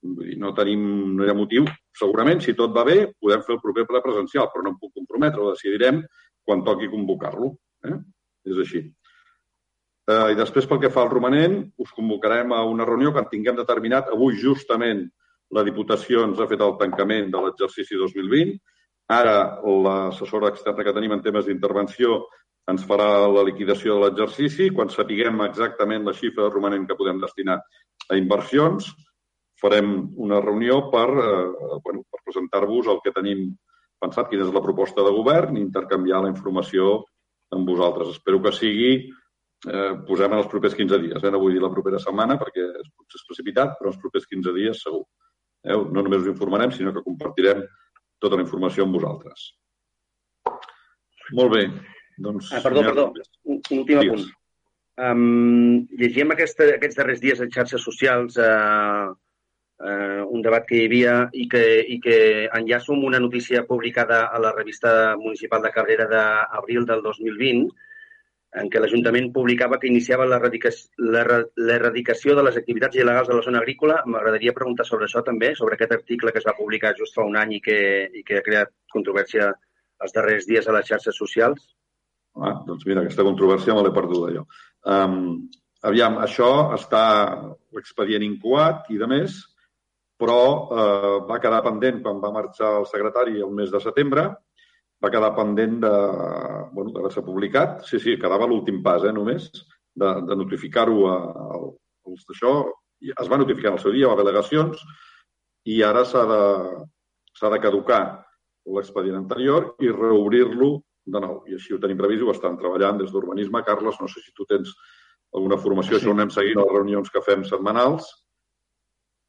Vull dir, no tenim, no hi ha motiu. Segurament, si tot va bé, podem fer el proper ple presencial, però no em puc comprometre, ho decidirem quan toqui convocar-lo. Eh? És així. Eh, I després, pel que fa al romanent, us convocarem a una reunió que en tinguem determinat. Avui, justament, la Diputació ens ha fet el tancament de l'exercici 2020 Ara l'assessora externa que tenim en temes d'intervenció ens farà la liquidació de l'exercici. Quan sapiguem exactament la xifra romanent que podem destinar a inversions, farem una reunió per, eh, bueno, per presentar-vos el que tenim pensat, quina és la proposta de govern i intercanviar la informació amb vosaltres. Espero que sigui, eh, posem en els propers 15 dies. Eh? No vull dir la propera setmana perquè és, és precipitat, però els propers 15 dies segur. Eh? No només us informarem, sinó que compartirem tota la informació amb vosaltres. Molt bé. Doncs, ah, perdó, perdó. Un, un últim apunt. Um, llegíem aquesta, aquests darrers dies en xarxes socials uh, uh, un debat que hi havia i que, i que enllaço amb una notícia publicada a la revista municipal de Cabrera d'abril del 2020 en què l'Ajuntament publicava que iniciava l'erradicació de les activitats il·legals de la zona agrícola. M'agradaria preguntar sobre això també, sobre aquest article que es va publicar just fa un any i que, i que ha creat controvèrsia els darrers dies a les xarxes socials. Ah, doncs mira, aquesta controvèrsia me l'he perduda jo. Um, aviam, això està l'expedient incoat i de més, però eh, va quedar pendent quan va marxar el secretari el mes de setembre va quedar pendent de, bueno, d'haver-se publicat. Sí, sí, quedava l'últim pas, eh, només, de, de notificar-ho als d'això. Es va notificar en el seu dia, va haver al·legacions, i ara s'ha de, s'ha de caducar l'expedient anterior i reobrir-lo de nou. I així ho tenim previst, ho estan treballant des d'Urbanisme. Carles, no sé si tu tens alguna formació, sí. això ho anem seguint a les reunions que fem setmanals.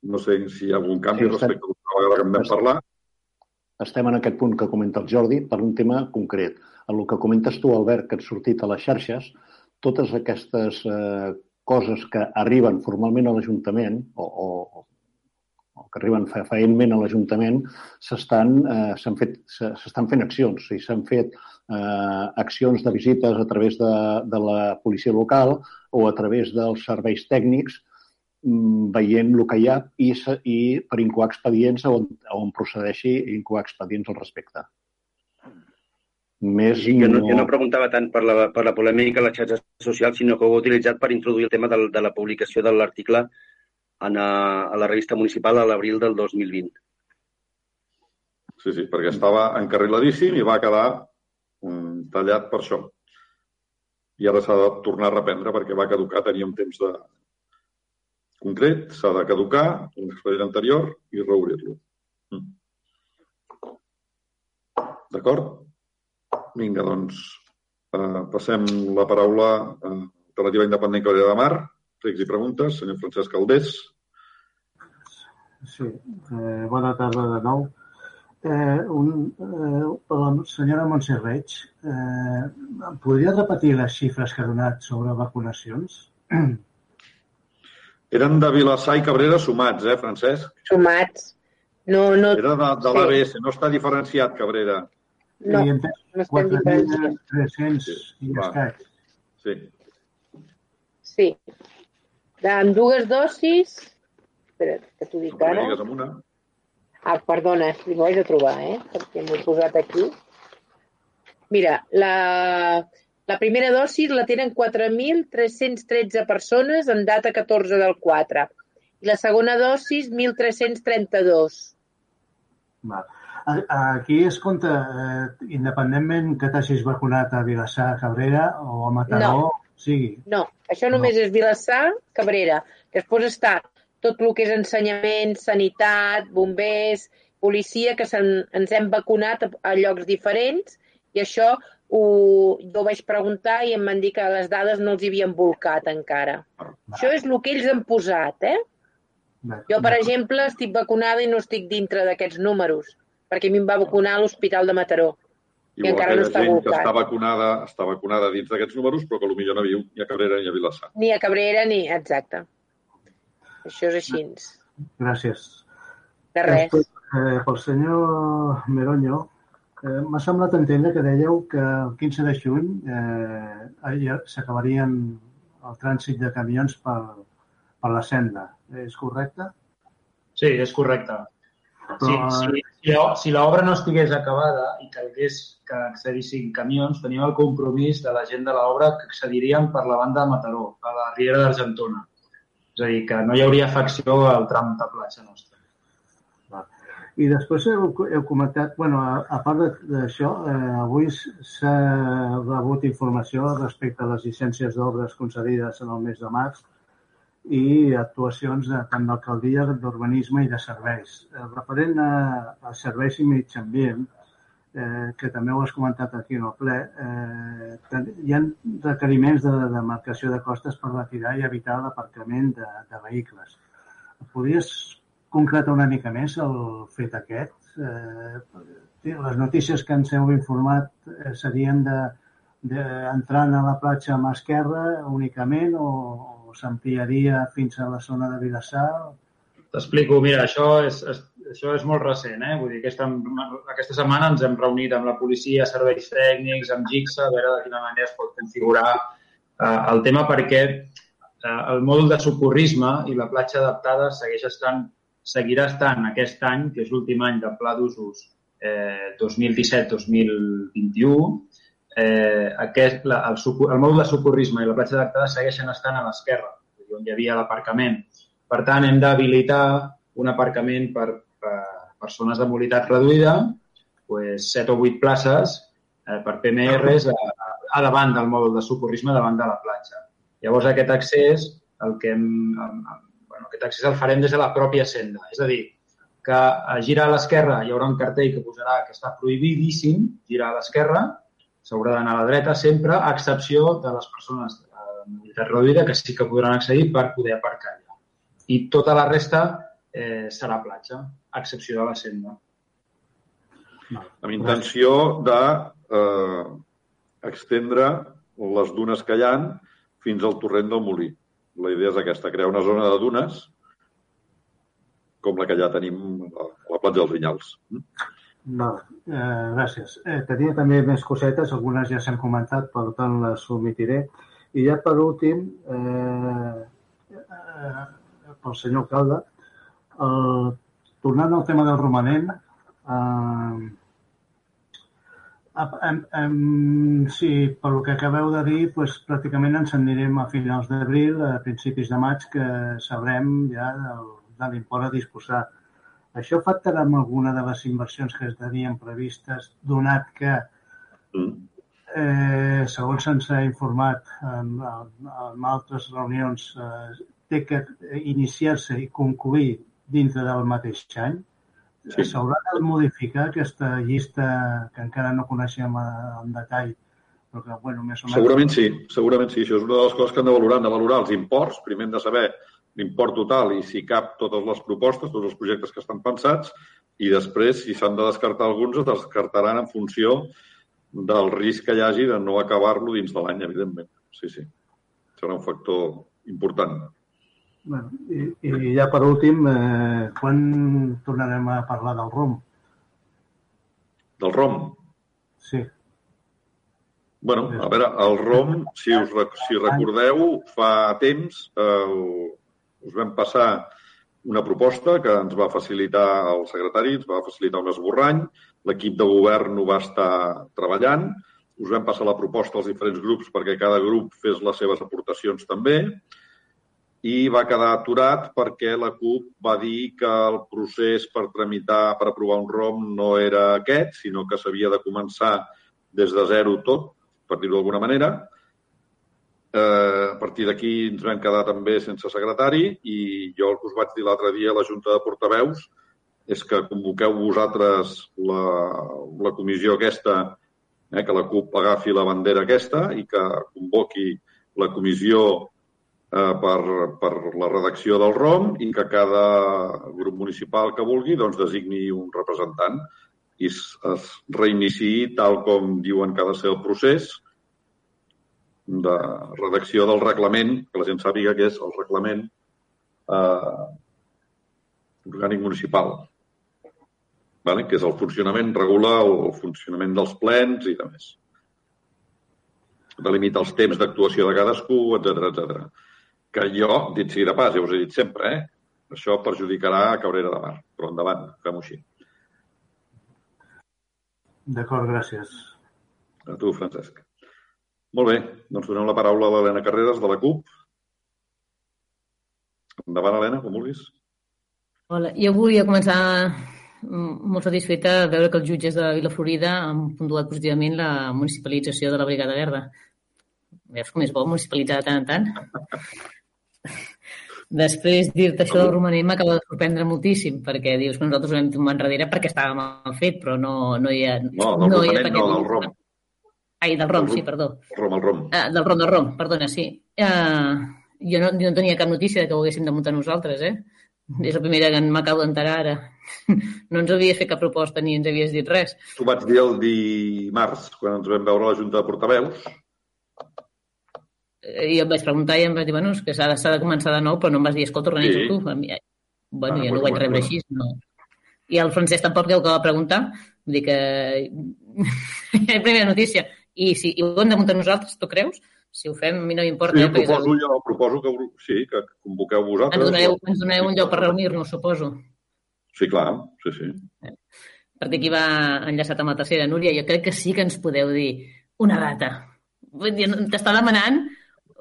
No sé si hi ha algun canvi sí, respecte a la vegada que en vam parlar estem en aquest punt que comenta el Jordi per un tema concret. En el que comentes tu, Albert, que han sortit a les xarxes, totes aquestes eh, coses que arriben formalment a l'Ajuntament o, o, o que arriben fefaentment a l'Ajuntament s'estan eh, fet, fent accions. O s'han fet eh, accions de visites a través de, de la policia local o a través dels serveis tècnics veient el que hi ha i, i per incoar expedients on, on procedeixi incoar expedients al respecte. Més Sí, jo, no, jo no preguntava tant per la, per la polèmica a les xarxes socials, sinó que ho he utilitzat per introduir el tema de, de la publicació de l'article en a, a la revista municipal a l'abril del 2020. Sí, sí, perquè estava encarriladíssim i va quedar um, tallat per això. I ara s'ha de tornar a reprendre perquè va caducar, tenia un temps de concret, s'ha de caducar, un expedient anterior i reobrir-lo. Mm. D'acord? Vinga, doncs, eh, passem la paraula a Alternativa Independent Cabrera de Mar. Rics i preguntes. Senyor Francesc Caldés. Sí, eh, bona tarda de nou. Eh, un, eh, la senyora Montse Reig, eh, podria repetir les xifres que ha donat sobre vacunacions? [clears throat] Eren de Vilassar i Cabrera sumats, eh, Francesc? Sumats. No, no... Era de, de sí. l'ABS, no està diferenciat, Cabrera. No, I en no estem diferenciats. 4.300 i Va. escaig. Sí. Sí. Amb dues dosis... Espera, que t'ho dic No ara. amb una. Ah, perdona, li ho haig de trobar, eh? Perquè m'ho he posat aquí. Mira, la, la primera dosi la tenen 4.313 persones en data 14 del 4. I la segona dosi, 1.332. Va. A- Aquí es compta, eh, independentment que t'hagis vacunat a Vilassar, Cabrera o a Mataró, No. sigui. No, això només és Vilassar, Cabrera. Després està tot el que és ensenyament, sanitat, bombers, policia, que ens hem vacunat a, a llocs diferents i això ho, jo ho vaig preguntar i em van dir que les dades no els hi havien volcat encara. Això és el que ells han posat, eh? Jo, per exemple, estic vacunada i no estic dintre d'aquests números, perquè a mi em va vacunar a l'Hospital de Mataró. I Igual encara que no està gent que volcat. està vacunada, està vacunada dins d'aquests números, però que potser no viu ni a Cabrera ni a Vilassar. Ni a Cabrera ni... Exacte. Això és així. Gràcies. De res. Després, eh, pel senyor Meroño, eh, m'ha semblat entendre que dèieu que el 15 de juny eh, s'acabarien el trànsit de camions per, per la senda. És correcte? Sí, és correcte. Però, Sí, si, si, l'obra no estigués acabada i calgués que accedissin camions, tenim el compromís de la gent de l'obra que accedirien per la banda de Mataró, a la Riera d'Argentona. És a dir, que no hi hauria afecció al tram de platja nostra. I després heu, heu comentat, bueno, a, a part d'això, eh, avui s'ha rebut informació respecte a les llicències d'obres concedides en el mes de març i actuacions de, tant d'alcaldia, d'urbanisme i de serveis. Eh, referent a, a serveis i mig ambient, eh, que també ho has comentat aquí en el ple, eh, hi ha requeriments de, de marcació de costes per retirar i evitar l'aparcament de, de vehicles. Podries concretar una mica més el fet aquest? Eh, les notícies que ens heu informat eh, serien de, de a la platja a mà esquerra únicament o, o s'ampliaria fins a la zona de Vilassar? T'explico, mira, això és, és, això és molt recent, eh? Vull dir, aquesta, aquesta setmana ens hem reunit amb la policia, serveis tècnics, amb GICSA, a veure de quina manera es pot configurar eh, el tema perquè eh, el mòdul de socorrisme i la platja adaptada segueix estant, seguirà estant aquest any, que és l'últim any del pla d'usos eh, 2017-2021, eh, aquest, el, el mòdul de socorrisme i la platja adaptada segueixen estant a l'esquerra, on hi havia l'aparcament. Per tant, hem d'habilitar un aparcament per, per persones de mobilitat reduïda, pues, 7 o 8 places eh, per PMRs a, a davant del mòdul de socorrisme, davant de la platja. Llavors, aquest accés, el que hem, em- em- bueno, aquest accés el farem des de la pròpia senda. És a dir, que a girar a l'esquerra hi haurà un cartell que posarà que està prohibidíssim girar a l'esquerra, s'haurà d'anar a la dreta sempre, a excepció de les persones de mobilitat reduïda que sí que podran accedir per poder aparcar allà. I tota la resta eh, serà platja, a excepció de la senda. amb intenció de eh, extendre les dunes que hi ha fins al torrent del Molí. La idea és aquesta, crear una zona de dunes com la que ja tenim a la platja dels Vinyals. No, eh, gràcies. Eh, tenia també més cosetes, algunes ja s'han comentat, per tant les omitiré. I ja per últim, eh, eh, pel senyor alcalde, eh, tornant al tema del romanent, eh, sí, pel que acabeu de dir, doncs, pràcticament ens en anirem a finals d'abril, a principis de maig, que sabrem ja del, de l'import a disposar. Això afectarà amb alguna de les inversions que es tenien previstes, donat que, eh, segons se'ns ha informat en, en, en altres reunions, eh, té que iniciar-se i concluir dintre del mateix any? S'haurà de modificar aquesta llista que encara no coneixem en detall, però que, bueno, més o menys... Segurament sí, segurament sí. Això és una de les coses que han de valorar. Han de valorar els imports. Primer hem de saber l'import total i si cap totes les propostes, tots els projectes que estan pensats, i després, si s'han de descartar alguns, es descartaran en funció del risc que hi hagi de no acabar-lo dins de l'any, evidentment. Sí, sí. Serà un factor important. Bueno, i, I ja per últim, eh, quan tornarem a parlar del ROM? Del ROM? Sí. Bueno, a veure, el ROM, si us si recordeu, fa temps eh, us vam passar una proposta que ens va facilitar el secretari, ens va facilitar un esborrany, l'equip de govern ho va estar treballant, us vam passar la proposta als diferents grups perquè cada grup fes les seves aportacions també, i va quedar aturat perquè la CUP va dir que el procés per tramitar, per aprovar un ROM no era aquest, sinó que s'havia de començar des de zero tot, per dir-ho d'alguna manera. Eh, a partir d'aquí ens vam quedar també sense secretari i jo el que us vaig dir l'altre dia a la Junta de Portaveus és que convoqueu vosaltres la, la comissió aquesta, eh, que la CUP agafi la bandera aquesta i que convoqui la comissió per, per la redacció del ROM i que cada grup municipal que vulgui doncs, designi un representant i es, es reiniciï tal com diuen que ha de ser el procés de redacció del reglament, que la gent sàpiga que és el reglament eh, orgànic municipal, vale? que és el funcionament, regula el funcionament dels plens i de més. Delimita els temps d'actuació de cadascú, etc etc. Que jo, dit sigui de pas, ja us he dit sempre, eh? això perjudicarà a Cabrera de Mar. Però endavant, fem-ho així. D'acord, gràcies. A tu, Francesc. Molt bé, doncs donem la paraula a l'Helena Carreras de la CUP. Endavant, Helena, com vulguis. Hola, jo volia començar molt satisfeta de veure que els jutges de Vilaflorida han puntuat positivament la municipalització de la Brigada Verda. Veus com és bo municipalitzar de tant en tant? [laughs] Després, dir-te això del romanent m'acaba de sorprendre moltíssim, perquè dius que nosaltres ho vam tombar enrere perquè estava mal fet, però no, no hi ha... No, del no hi ha romanent no, del rom. Ai, del rom, sí, perdó. El rom, el rom. Ah, del rom, del rom, perdona, sí. Uh, jo, no, jo no tenia cap notícia de que ho haguéssim de muntar nosaltres, eh? És la primera que m'acabo d'enterar ara. [laughs] No ens havies fet cap proposta ni ens havies dit res. T'ho vaig dir el dimarts, quan ens vam veure a la Junta de Portaveus. Eh, I em vaig preguntar i em vaig dir, bueno, és que s'ha de, de començar de nou, però no em vas dir, escolta, organitza Sí. tu. Mi, bueno, Ah, jo no ho vaig rebre així. No. I el Francesc tampoc creu que va preguntar. Vull dir que... [laughs] primera notícia. I si i ho hem de muntar nosaltres, tu creus? Si ho fem, a mi no m'importa. Sí, eh, perquè proposo, jo, proposo que, sí, que convoqueu ens vosaltres. donareu, ens donareu un lloc per reunir-nos, suposo. Sí, clar, sí, sí. perquè aquí va enllaçat amb la tercera, Núria, jo crec que sí que ens podeu dir una data. T'està demanant...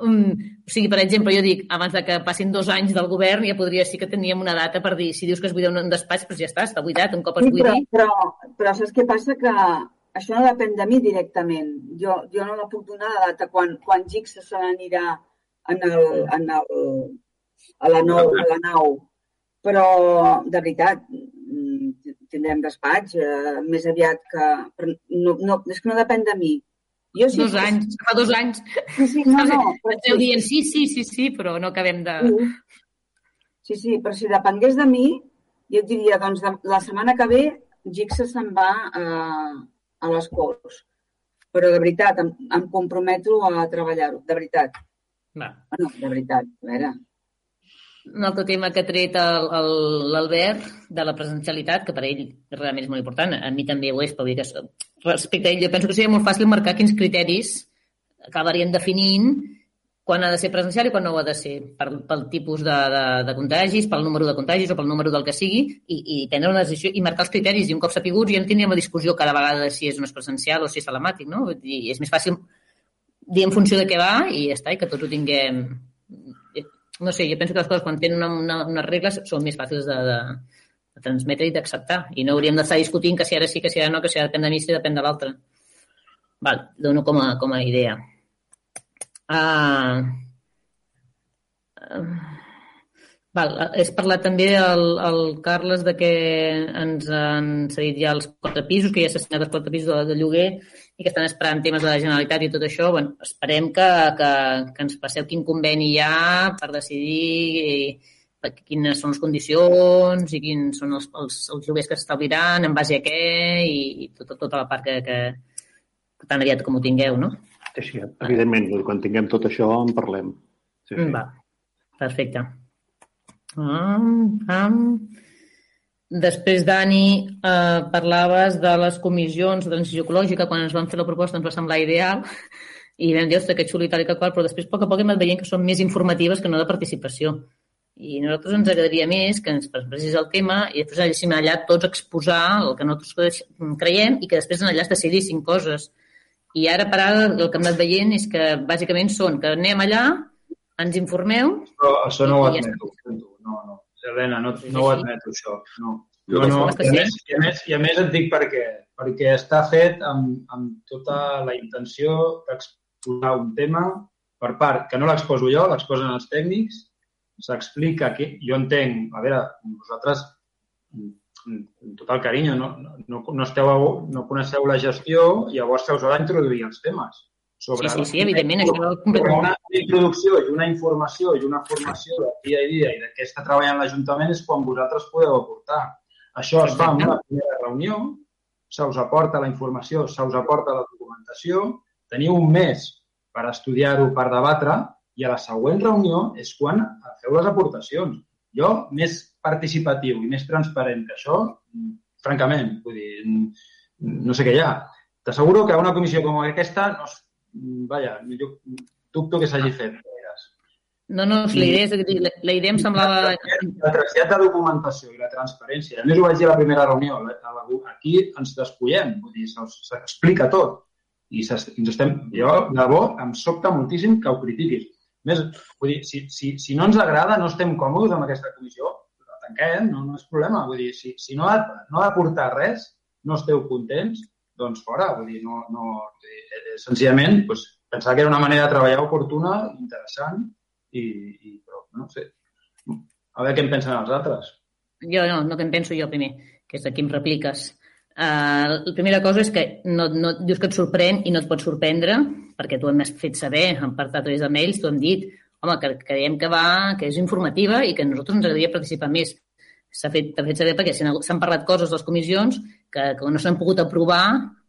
Um, o sigui, per exemple, jo dic, abans de que passin dos anys del govern, ja podria sí que teníem una data per dir, si dius que es buida un despatx, doncs ja està, està buidat, un cop es Sí, però, buidi. però, però saps què passa? Que això no depèn de mi directament. Jo, jo no la puc donar la data quan, quan Gix se n'anirà en el, en el, a, la nou, a la nau. Però, de veritat, mm, tindrem despatx eh, més aviat que... Però no, no, és que no depèn de mi. Jo sí, Dos anys, fa dos anys. Sí, sí, no, [laughs] no. però Esteu sí. dient sí, sí, sí, sí, però no acabem de... Sí, sí, però si depengués de mi, jo et diria, doncs, de, la setmana que ve Gixa se'n va a, a les Corts. Però de veritat, em, em comprometo a treballar-ho, de veritat. Va. Bueno, de veritat, a veure. Un altre tema que ha tret l'Albert de la presencialitat, que per ell realment és molt important, a mi també ho és, però vull que respecte a ell, jo penso que seria molt fàcil marcar quins criteris acabarien definint quan ha de ser presencial i quan no ho ha de ser, per, pel tipus de, de, de contagis, pel número de contagis o pel número del que sigui, i, i prendre una decisió i marcar els criteris. I un cop sapiguts ja no tindríem la discussió cada vegada de si és no presencial o si és telemàtic, no? I és més fàcil dir en funció de què va i ja està, i que tots ho tinguem... No sé, jo penso que les coses quan tenen una, una, unes regles són més fàcils de, de, de transmetre i d'acceptar. I no hauríem d'estar discutint que si ara sí, que si ara no, que si ara depèn de mi, si depèn de l'altre. Val, dono com a, com a idea. Uh, val, és parlat també el, el Carles de que ens han cedit ja els quatre pisos, que ja s'ha assignat els quatre pisos de, de lloguer i que estan esperant temes de la Generalitat i tot això. Bueno, esperem que, que, que ens passeu quin conveni hi ha per decidir quines són les condicions i quins són els, els, els lloguers que s'establiran, en base a què i, i tota, tota la part que, que, que tan aviat com ho tingueu, no? Sí, sí, evidentment, quan tinguem tot això en parlem. Sí, sí. Va, perfecte. Um, um. Després, Dani, eh, parlaves de les comissions de transició ecològica. Quan ens van fer la proposta ens va semblar ideal i vam dir, ostres, que xulo i tal i que qual, però després, a poc a poc, hem anat veient que són més informatives que no de participació. I a nosaltres ens agradaria més que ens presentés el tema i després anéssim allà tots a exposar el que nosaltres creiem i que després en allà es decidissin coses. I ara per ara el que hem anat veient és que bàsicament són que anem allà, ens informeu... Però això no ho admeto. No, no. Helena, no, no ho admeto, això. No. No, no. I, a més, i, a més, I a més et dic per què. Perquè està fet amb, amb tota la intenció d'exposar un tema per part, que no l'exposo jo, l'exposen els tècnics, s'explica que jo entenc, a veure, vosaltres amb tot el carinyo, no, no, no, esteu, no coneixeu la gestió, llavors se us ha d'introduir els temes. Sobre sí, sí, sí, evidentment. Això completament. Una introducció i una informació i una formació de dia a dia i de què està treballant l'Ajuntament és quan vosaltres podeu aportar. Això es fa en una primera reunió, se us aporta la informació, se us aporta la documentació, teniu un mes per estudiar-ho, per debatre, i a la següent reunió és quan feu les aportacions. Jo, més participatiu i més transparent que això, francament, vull dir, no sé què hi ha. T'asseguro que una comissió com aquesta, no, vaja, jo dubto que s'hagi fet. No, no, la idea, és, la idea em semblava... La trasllat de documentació i la transparència. A més, ho vaig dir a la primera reunió. Aquí ens despullem, vull dir, s'explica tot. I ens estem... Jo, de debò, em sobta moltíssim que ho critiquis. Més, vull dir, si, si, si no ens agrada, no estem còmodes amb aquesta comissió, tanquem, no, no és problema. Vull dir, si, si no, ha, no ha d'aportar res, no esteu contents, doncs fora. Vull dir, no, no, dir, eh, senzillament, doncs, pensar que era una manera de treballar oportuna, interessant, i, i però, no sé, a veure què en pensen els altres. Jo no, no que en penso jo primer, que és de qui em repliques. Uh, la primera cosa és que no, no, dius que et sorprèn i no et pot sorprendre, perquè tu m'has fet saber, en part a través de mails, t'ho hem dit, home, que creiem que va, que és informativa i que a nosaltres ens agradaria participar més. S'ha fet, fet saber perquè s'han parlat coses a les comissions que, que no s'han pogut aprovar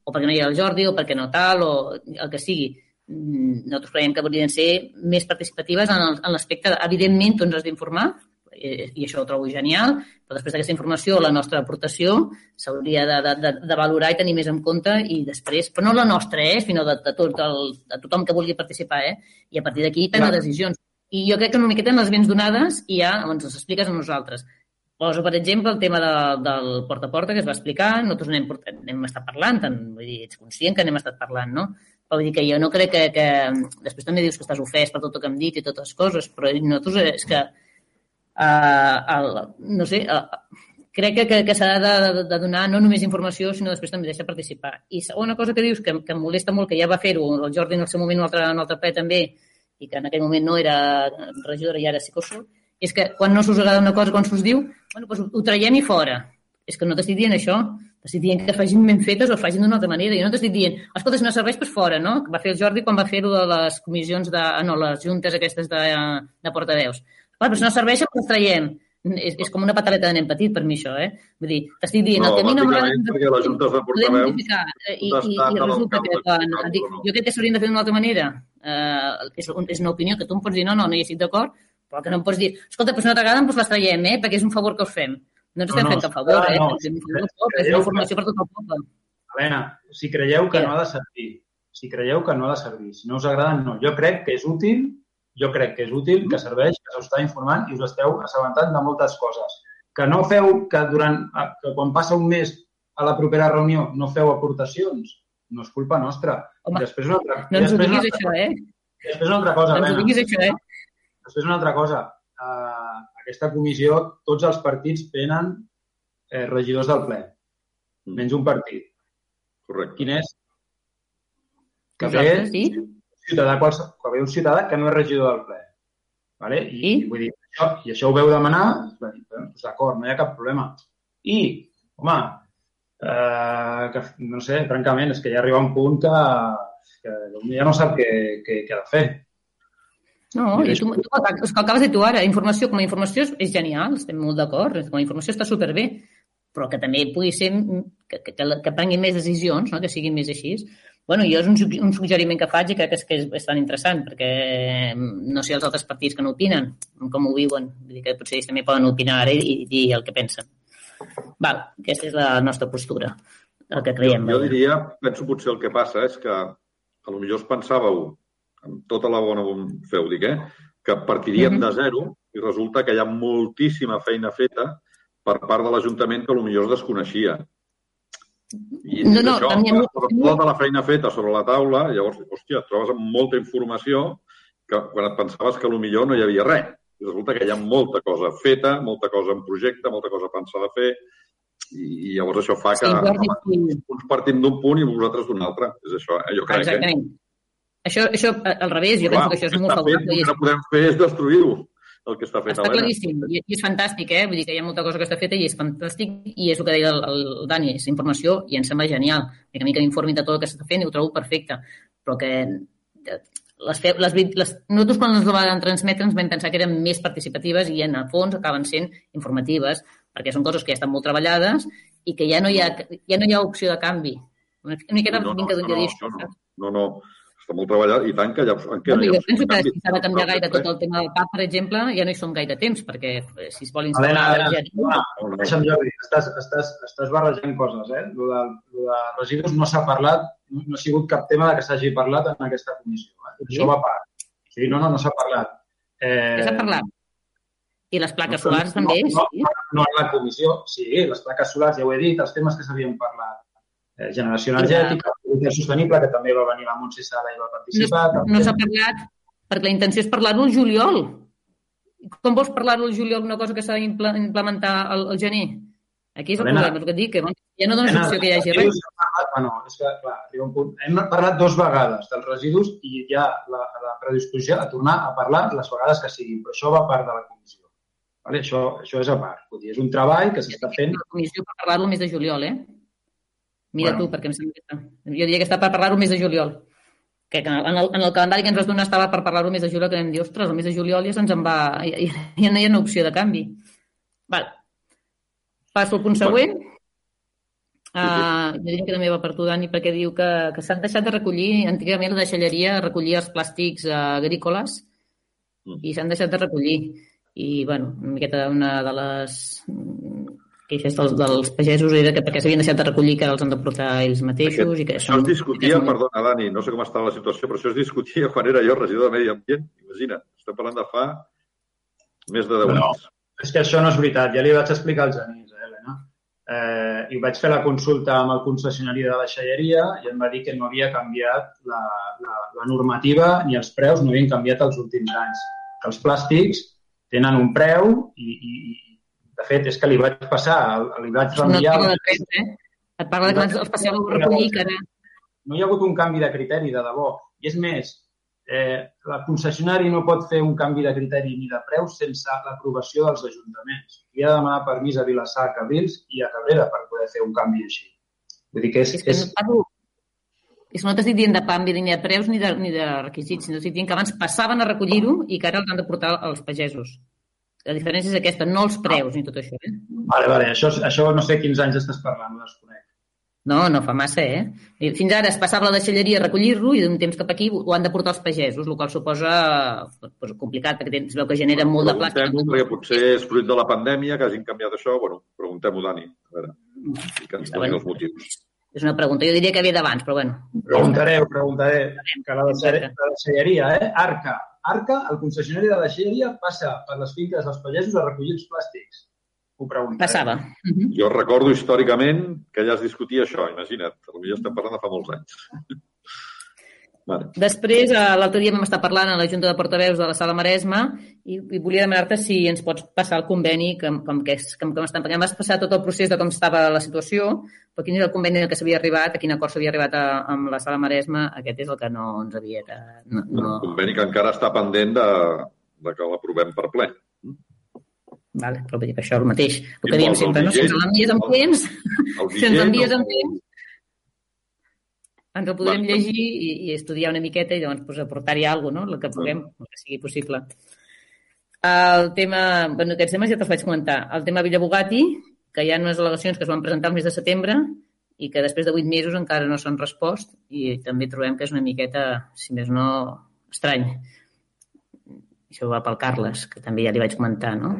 o perquè no hi ha el Jordi o perquè no tal o el que sigui. Mm, nosaltres creiem que de ser més participatives en l'aspecte, evidentment, tu ens has d'informar, eh, i això ho trobo genial, però després d'aquesta informació la nostra aportació s'hauria de, de, de, de valorar i tenir més en compte i després, però no la nostra, eh, sinó de, de, tot el, de tothom que vulgui participar, eh, i a partir d'aquí prendre decisions. I jo crec que una miqueta en les vens donades i ja ens les expliques a nosaltres. Poso, per exemple, el tema de, del porta a porta que es va explicar, nosaltres n'hem hem estat parlant, tant, vull dir, ets conscient que n'hem estat parlant, no? Però vull dir que jo no crec que, que... Després també dius que estàs ofès per tot el que hem dit i totes les coses, però nosaltres és que... Uh, el, no sé, uh, crec que, que, que s'ha de, de, de donar no només informació, sinó després també deixar participar. I segona cosa que dius, que, que em molesta molt, que ja va fer-ho el Jordi en el seu moment, un altre, un altre ple també, i que en aquell moment no era regidora i ara sí que ho soc, és que quan no s'us agrada una cosa, quan s'us diu, bueno, doncs ho traiem i fora. És que no t'estic dient això, t'estic dient que facin ben fetes o facin d'una altra manera. Jo no t'estic dient, escolta, si no serveix, doncs fora, no? Que va fer el Jordi quan va fer-ho de les comissions de... No, les juntes aquestes de, de portaveus. Clar, però si no serveixen, les traiem. És, és com una pataleta de nen petit per mi, això, eh? Vull dir, t'estic dient, no, el que a mi no m'agrada... perquè les juntes de portaveus... Eh, I, i, i resulta que quan... Dic, jo crec que s'haurien de fer d'una altra manera. Uh, és, és una opinió que tu em pots dir, no, no, no hi estic d'acord, però que no em pots dir, escolta, doncs no t'agraden, doncs les traiem, eh? Perquè és un favor que us fem. No ens estem no, no, fent cap favor, eh? No, si un favor, és una informació per tot el poble. Helena, si creieu que no ha de servir, si creieu que no ha de servir, si no us agrada, no. Jo crec que és útil jo crec que és útil, que serveix, que us està informant i us esteu assabentant de moltes coses. Que no feu, que, durant, que quan passa un mes a la propera reunió no feu aportacions, no és culpa nostra. Home, després una altra, No ens ho diguis, altra- això, eh? Després una altra cosa, No ens ho diguis, això, eh? Després una altra cosa. Uh, aquesta comissió, tots els partits tenen eh, regidors del ple, menys un partit. Correcte. Quin és? Que ve sí? Ciutadà, quals, que ve un ciutadà que no és regidor del ple. Vale? I, I? Vull dir, això, I això ho veu demanar, dir, "Bueno, doncs d'acord, no hi ha cap problema. I, home, eh, que, no sé, francament, és que ja arriba un punt que, que ja no sap què, què, què ha de fer. No, i tu, tu, és que acabes de tu ara, informació com a informació és, és genial, estem molt d'acord, com a informació està superbé, però que també pugui ser que, que, que, que prenguin més decisions, no? que siguin més així. Bueno, jo és un, un suggeriment que faig i crec que és, que és bastant interessant, perquè mm, no sé els altres partits que no opinen, com ho viuen. Vull dir que potser ells també poden opinar ara i, i dir el que pensen. Val, aquesta és la nostra postura, el que creiem. Jo diria, penso potser el que passa és que a lo millor us pensàveu, amb tota la bona feu, dic, eh, que partiríem Mhm. de zero i resulta que hi ha moltíssima feina feta per part de l'Ajuntament que a lo millor es desconeixia. I No, no, això, teníem- amb tota la feina feta sobre la taula, llavors, hòstia, et trobes amb molta informació que quan et pensaves que millor no hi havia res. I resulta que hi ha molta cosa feta, molta cosa en projecte, molta cosa pensada a fer, i, i llavors això fa que Sí, guardi- home, uns partim d'un punt i vosaltres d'un altre. És això, eh? jo crec. Eh? Exactament. Això, això, eh, al revés, jo Clar, penso que això és molt favorable. El que no podem fer és destruir-ho, el que està fet Està Helena. claríssim i, i és fantàstic, eh? Vull dir que hi ha molta cosa que està feta i és fantàstic i és el que deia el, el Dani, és informació i em sembla genial. I que a mi que m'informin de tot el que s'està fent i ho trobo perfecte. Però que eh, les, fe- les, les, nosaltres quan ens la van transmetre ens vam pensar que eren més participatives i en el fons acaben sent informatives perquè són coses que ja estan molt treballades i que ja no hi ha, ja no hi ha opció de canvi. Una miqueta no, no, vinc no, no, això. no, no, no, està molt treballat i tant que ja... En què no jo penso que si s'ha de canviar gaire tot el tema del CAP, per exemple, ja no hi som gaire temps, perquè eh, si es vol instal·lar... Helena, Helena, deixa'm, Jordi, estàs, estàs, estàs barrejant coses, eh? Lo de, lo de residus no s'ha parlat, no, no ha sigut cap tema de que s'hagi parlat en aquesta comissió. Eh? Sí? Això va a part. Sí, no, no, no s'ha parlat. Eh, Ja s'ha parlat. I les plaques no, solars també, no, sí. No, no en la comissió, sí, les plaques solars, ja ho he dit, els temes que s'havien parlat. Eh, generació energètica, mobilitat sostenible, que també va venir la Montse Sala i va participar. No, també. no s'ha parlat perquè la intenció és parlar-ho al juliol. Com vols parlar-ho al juliol una cosa que s'ha d'implementar al, al gener? Aquí és el Helena. problema, el que et dic, que bueno, ja no dones opció que hi hagi res. Bueno, és que, clar, arriba un punt. Hem parlat dos vegades dels residus i hi ha la, la predisposició a tornar a parlar les vegades que siguin, però això va a part de la comissió. Vale? Això, això és a part. Vull dir, és un treball que s'està fent. La comissió per parlar-lo el mes de juliol, eh? Mira Bueno. tu, perquè em sembla que està. Jo diria que està per parlar-ho mes de juliol. Que en el, en el calendari que ens vas donar estava per parlar-ho mes de juliol, que vam dir, ostres, el mes de juliol ja se'ns en va... Ja, ja, ja no hi ha una opció de canvi. Val. Passo al punt següent. Uh, jo diria que també va per tu, Dani, perquè diu que, que s'han deixat de recollir, antigament la deixalleria recollia els plàstics uh, agrícoles i s'han deixat de recollir. I, bueno, una miqueta una de les mm, queixes dels, dels pagesos era que perquè s'havien deixat de recollir que els han de portar ells mateixos i que Això es discutia, perdona, Dani, no sé com està la situació, però això es discutia [laughs] quan era jo regidor de Medi Ambient. Imagina, estem parlant de fa més de 10 No. anys. És que això no és veritat. Ja li vaig explicar al Genís, eh, Helena. Eh, I vaig fer la consulta amb el concessionari de la deixalleria i em va dir que no havia canviat la, la, la normativa ni els preus no havien canviat els últims anys. Que els plàstics tenen un preu i, i de fet, és que li vaig passar, li vaig No reenviar... de res, eh? Et parla de que els passeu a recollir, que ara... no hi ha hagut un canvi de criteri, de debò. I és més, eh, la concessionari no pot fer un canvi de criteri ni de preus sense l'aprovació dels ajuntaments. Li ha de demanar permís a Vilassar, a Cabrils i a Cabrera per poder fer un canvi així. Vull dir que és... És que és... no parlo... És que no t'estic dient de canvi ni de preus ni de, ni de requisits, sinó estic dient que abans passaven a recollir-ho i que ara els han de portar als pagesos. La diferència és aquesta, no els preus ni tot això. Eh? Vale, vale, això, això no sé quins anys estàs parlant, ho desconec. No, no fa massa, eh? Fins ara es passava la deixalleria a recollir-lo i d'un temps cap aquí ho han de portar els pagesos, el qual suposa pues, complicat, perquè es veu que genera molt de plàstic. Preguntem-ho, perquè potser és fruit de la pandèmia que hagin canviat això. Bueno, preguntem-ho, Dani. A veure, que ens Està doni bé. els motius. És una pregunta. Jo diria que ve d'abans, però bueno. Preguntaré, preguntaré. Que la deixalleria, eh? Arca. Arca, el concessionari de la Xèria, passa per les finques dels pagesos a recollir els plàstics? Ho pregunto. Passava. Mhm. Jo recordo històricament que ja es discutia això, imagina't. Potser estem parlant de fa molts anys. [laughs] Vale. Després, eh, l'altre dia vam estar parlant a la Junta de Portaveus de la Sala Maresma i, i volia demanar-te si ens pots passar el conveni com, com, que, és, com, com estan pagant. Vas passar tot el procés de com estava la situació, però quin és el conveni que s'havia arribat, a quin acord s'havia arribat a, amb la Sala Maresma, aquest és el que no ens havia... De, no, no... Un conveni que encara està pendent de, de que l'aprovem per ple. Vale, però vull dir que això és el mateix. El que diem sempre, no? Si ens l'envies amb temps, si ens envies amb temps, ens el podrem Va. llegir i, i estudiar una miqueta i llavors pues, aportar-hi alguna cosa, no? el que puguem, el que sigui possible. El tema, bueno, aquests temes ja te'ls vaig comentar. El tema Villa Bugatti, que hi ha unes al·legacions que es van presentar el mes de setembre i que després de vuit mesos encara no s'han respost i també trobem que és una miqueta, si més no, estrany. Això va pel Carles, que també ja li vaig comentar, no?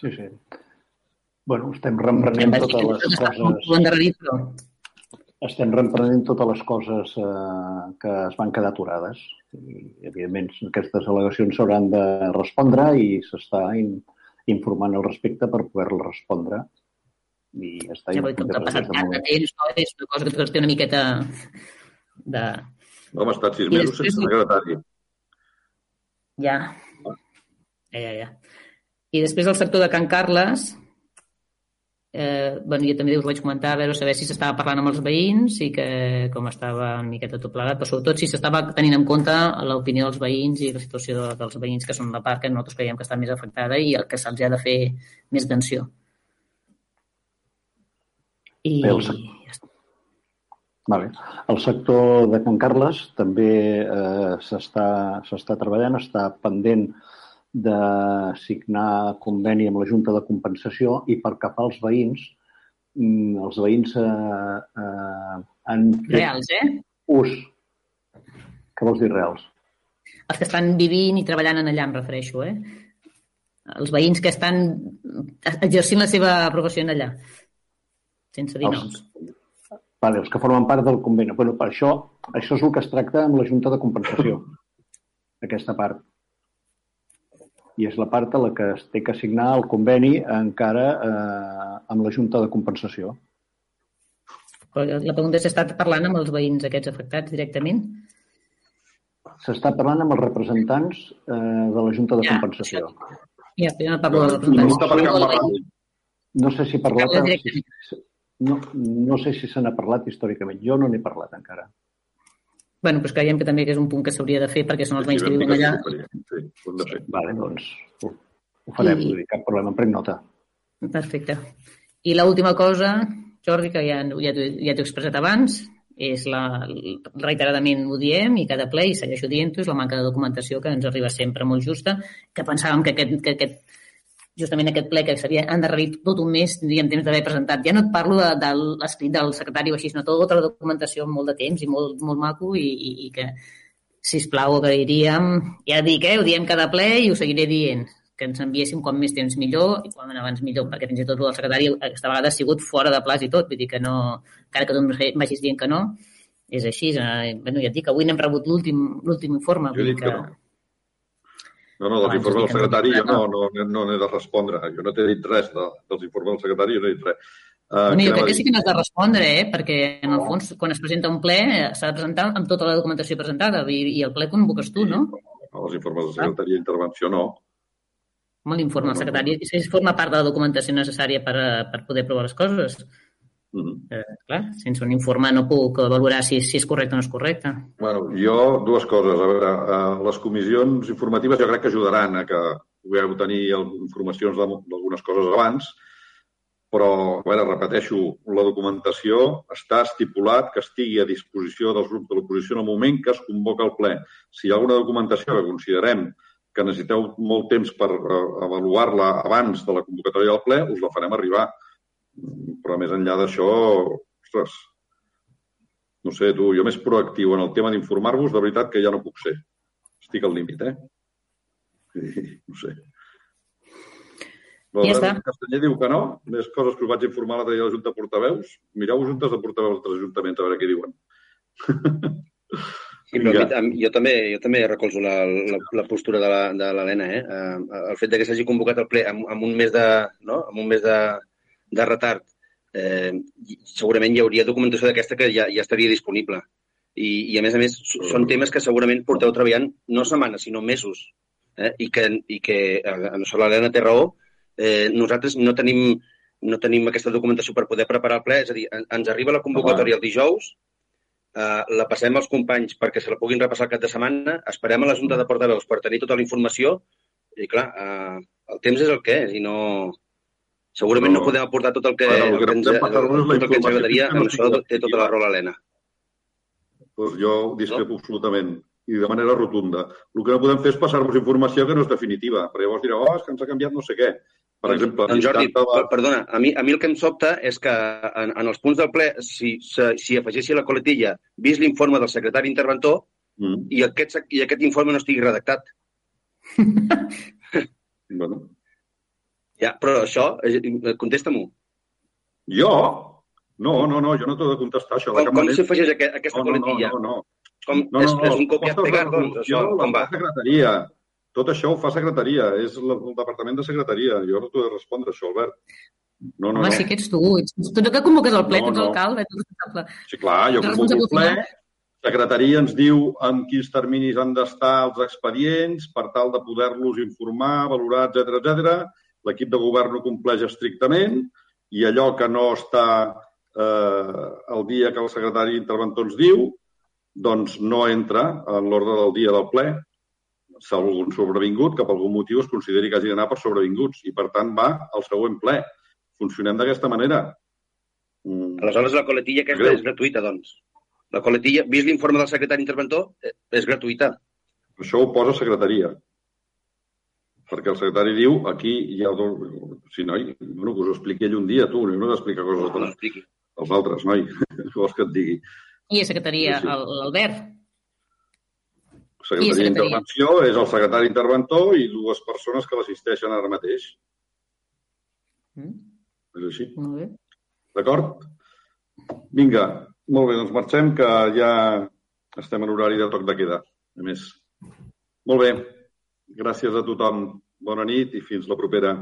Sí, sí. Bueno, estem reprenent totes les coses... Ho endarrerit, però estem reprenent totes les coses eh, que es van quedar aturades. I, evidentment, aquestes al·legacions s'hauran de respondre i s'està in, informant al respecte per poder-les respondre. I ja està. Ja vull dir, que ha passat tant de temps, no? és una cosa que té una miqueta de... No, hem estat sis mesos després- sense secretari. Ja. Ja, ja, ja. I després el sector de Can Carles, eh, bueno, jo també us vaig comentar a veure saber si s'estava parlant amb els veïns i que com estava una miqueta tot plegat, però sobretot si s'estava tenint en compte l'opinió dels veïns i la situació de, dels veïns que són la part que nosaltres creiem que està més afectada i el que se'ls ha de fer més atenció. I Bé, el sec- Vale. El sector de Can Carles també eh, s'està s'està treballant, està pendent de signar conveni amb la Junta de Compensació i per cap als veïns, mm, els veïns eh, eh, han fet reals, eh? ús. Què vols dir reals? Els que estan vivint i treballant en allà, em refereixo, eh? Els veïns que estan exercint la seva professió en allà, sense dir Els- noms. Vale, els que formen part del conveni. Bueno, per això, això és el que es tracta amb la Junta de Compensació, aquesta part. I és la part a la que es té que signar el conveni encara eh, amb la Junta de Compensació. Però la pregunta és si està parlant amb els veïns aquests afectats directament. S'està parlant amb els representants eh, de la Junta de Ja, Compensació. Ja, jo no parlo de No representants. No sé si parlat... No, no sé si se n'ha parlat històricament. Jo no n'he parlat encara. Bueno, doncs creiem que també que és un punt que s'hauria de fer perquè són els veïns que viuen allà. Sí, ho hem de fer. Vale, doncs ho, ho farem, I- cap problema, en prenc nota. Perfecte. I l'última cosa, Jordi, que ja, ja t'ho ja t'ho he expressat abans, és la, reiteradament ho diem i cada ple, i segueixo dient-ho, és la manca de documentació que ens arriba sempre molt justa, que pensàvem que aquest, que aquest justament aquest ple que s'havia endarrerit tot un mes, tindríem temps d'haver presentat. Ja no et parlo de, de l'escrit del secretari o així, sinó tota la documentació amb molt de temps i molt, molt maco i, i, i que, sisplau, agrairíem, ja dic, eh, ho diem cada ple i ho seguiré dient, que ens enviéssim com més temps millor i quan abans millor, perquè fins i tot el secretari aquesta vegada ha sigut fora de plaç i tot, vull dir que no, encara que tu em vagis dient que no, és així. Eh, bueno, ja et dic, avui n'hem rebut l'últim informe. Jo dit dir que no. No, no, dels informes del no secretari jo no, que no, no n'he de respondre. Jo no t'he dit res de, dels informes del secretari, jo no he dit res. Uh, Bueno, jo crec que sí que n'has de respondre, eh? perquè en el fons, quan es presenta un ple, eh, s'ha de presentar amb tota la documentació presentada i, i el ple convoques tu, no? Els informes del secretari d'intervenció no. Home, l'informe del secretari si forma part de la documentació necessària per, a- per poder provar les coses. Mm -hmm. Eh, clar, sense un informe no puc valorar si, si és correcte o no és correcte. Bueno, jo, dues coses. A veure, uh, les comissions informatives jo crec que ajudaran a que pugueu tenir informacions d'algunes coses abans, però, a veure, repeteixo, la documentació està estipulat que estigui a disposició dels grups de l'oposició en el moment que es convoca el ple. Si hi ha alguna documentació que considerem que necessiteu molt temps per uh, avaluar-la abans de la convocatòria del ple, us la farem arribar. Però més enllà d'això, ostres, no sé, tu, jo més proactiu en el tema d'informar-vos, de veritat que ja no puc ser. Estic al límit, eh? No sé. Ja està. Castanyer diu que no. Més coses que us vaig informar l'altre dia a la Junta de Portaveus. Mireu juntes de portaveus d'altres ajuntaments a veure què diuen. Sí, però a mi, jo, també, jo també recolzo la, la, la postura de la- de l'Helena. Eh? Eh, el fet de que s'hagi convocat el ple amb, amb un mes de, no? amb un mes de, de retard, eh, segurament hi hauria documentació d'aquesta que ja, ja estaria disponible. I, I, a més a més, s- són temes que segurament porteu treballant no setmanes, sinó mesos. Eh? I que, i que eh, en això l'Helena té raó, eh, nosaltres no tenim, no tenim aquesta documentació per poder preparar el ple, és a dir, en- ens arriba la convocatòria el dijous, eh, la passem als companys perquè se la puguin repassar el cap de setmana, esperem a la Junta de Portaveus per tenir tota la informació i, clar, eh, el temps és el que és i no... Segurament no, No. podem aportar tot el que, Ara, el el que ens, la tot el que ens agradaria. no En això té tota la raó l'Helena. Doncs jo discrepo absolutament i de manera rotunda. El que no podem fer és passar-vos informació que no és definitiva, perquè llavors direu, oh, és que ens ha canviat no sé què. Per exemple, Doncs, Jordi, de perdona, a mi, a mi el que em sobta és que en, en els punts del ple, si, si, si afegissi la coletilla, vist l'informe del secretari interventor, Mm. i aquest, i aquest informe no estigui redactat. [laughs] Bueno, Ja, però això, eh, contesta-m'ho. jo? No, no, no, jo no t'ho he de contestar, això. Com, com s'afegeix aquest, aquesta no, no, no, coletilla? no, no. Com, No, és, no, no, és un copiat propostes de pegat, doncs, això, com la va? secretaria. Tot això ho fa secretaria, és el departament de secretaria. Jo no t'ho he de respondre, això, Albert. No, no, Home, no. sí que ets tu. Ets, tu que convoques el ple, No, tu ets no. el responsable. Sí, clar, jo convoco el ple, secretaria ens diu en quins terminis han d'estar els expedients per tal de poder-los informar, valorar, etc etc. L'equip de govern ho compleix estrictament i allò que no està eh, el dia que el secretari interventor ens diu, doncs no entra en l'ordre del dia del ple, salvo algun sobrevingut, que per algun motiu es consideri que hagi d'anar per sobrevinguts i, per tant, va al següent ple. Funcionem d'aquesta manera. Mm. Aleshores, la coletilla aquesta Greu. és gratuïta, doncs. La coletilla, vist l'informe del secretari interventor, eh, és gratuïta. Això ho posa secretaria. Perquè el secretari diu, aquí hi ha... dos- Sí, noi, bueno, que us ho expliqui ell un dia, tu, no has d'explicar coses No als, als altres, noi. Què [laughs] vols que et digui? I a secretaria, Sí, sí. el- l'Albert. Secretaria secretaria? d'intervenció és el secretari interventor i dues persones que l'assisteixen ara mateix. Mm, És així. molt bé. D'acord? Vinga, molt bé, doncs marxem, que ja estem en horari de toc de queda. A més. Molt bé. Gràcies a tothom. Bona nit i fins la propera.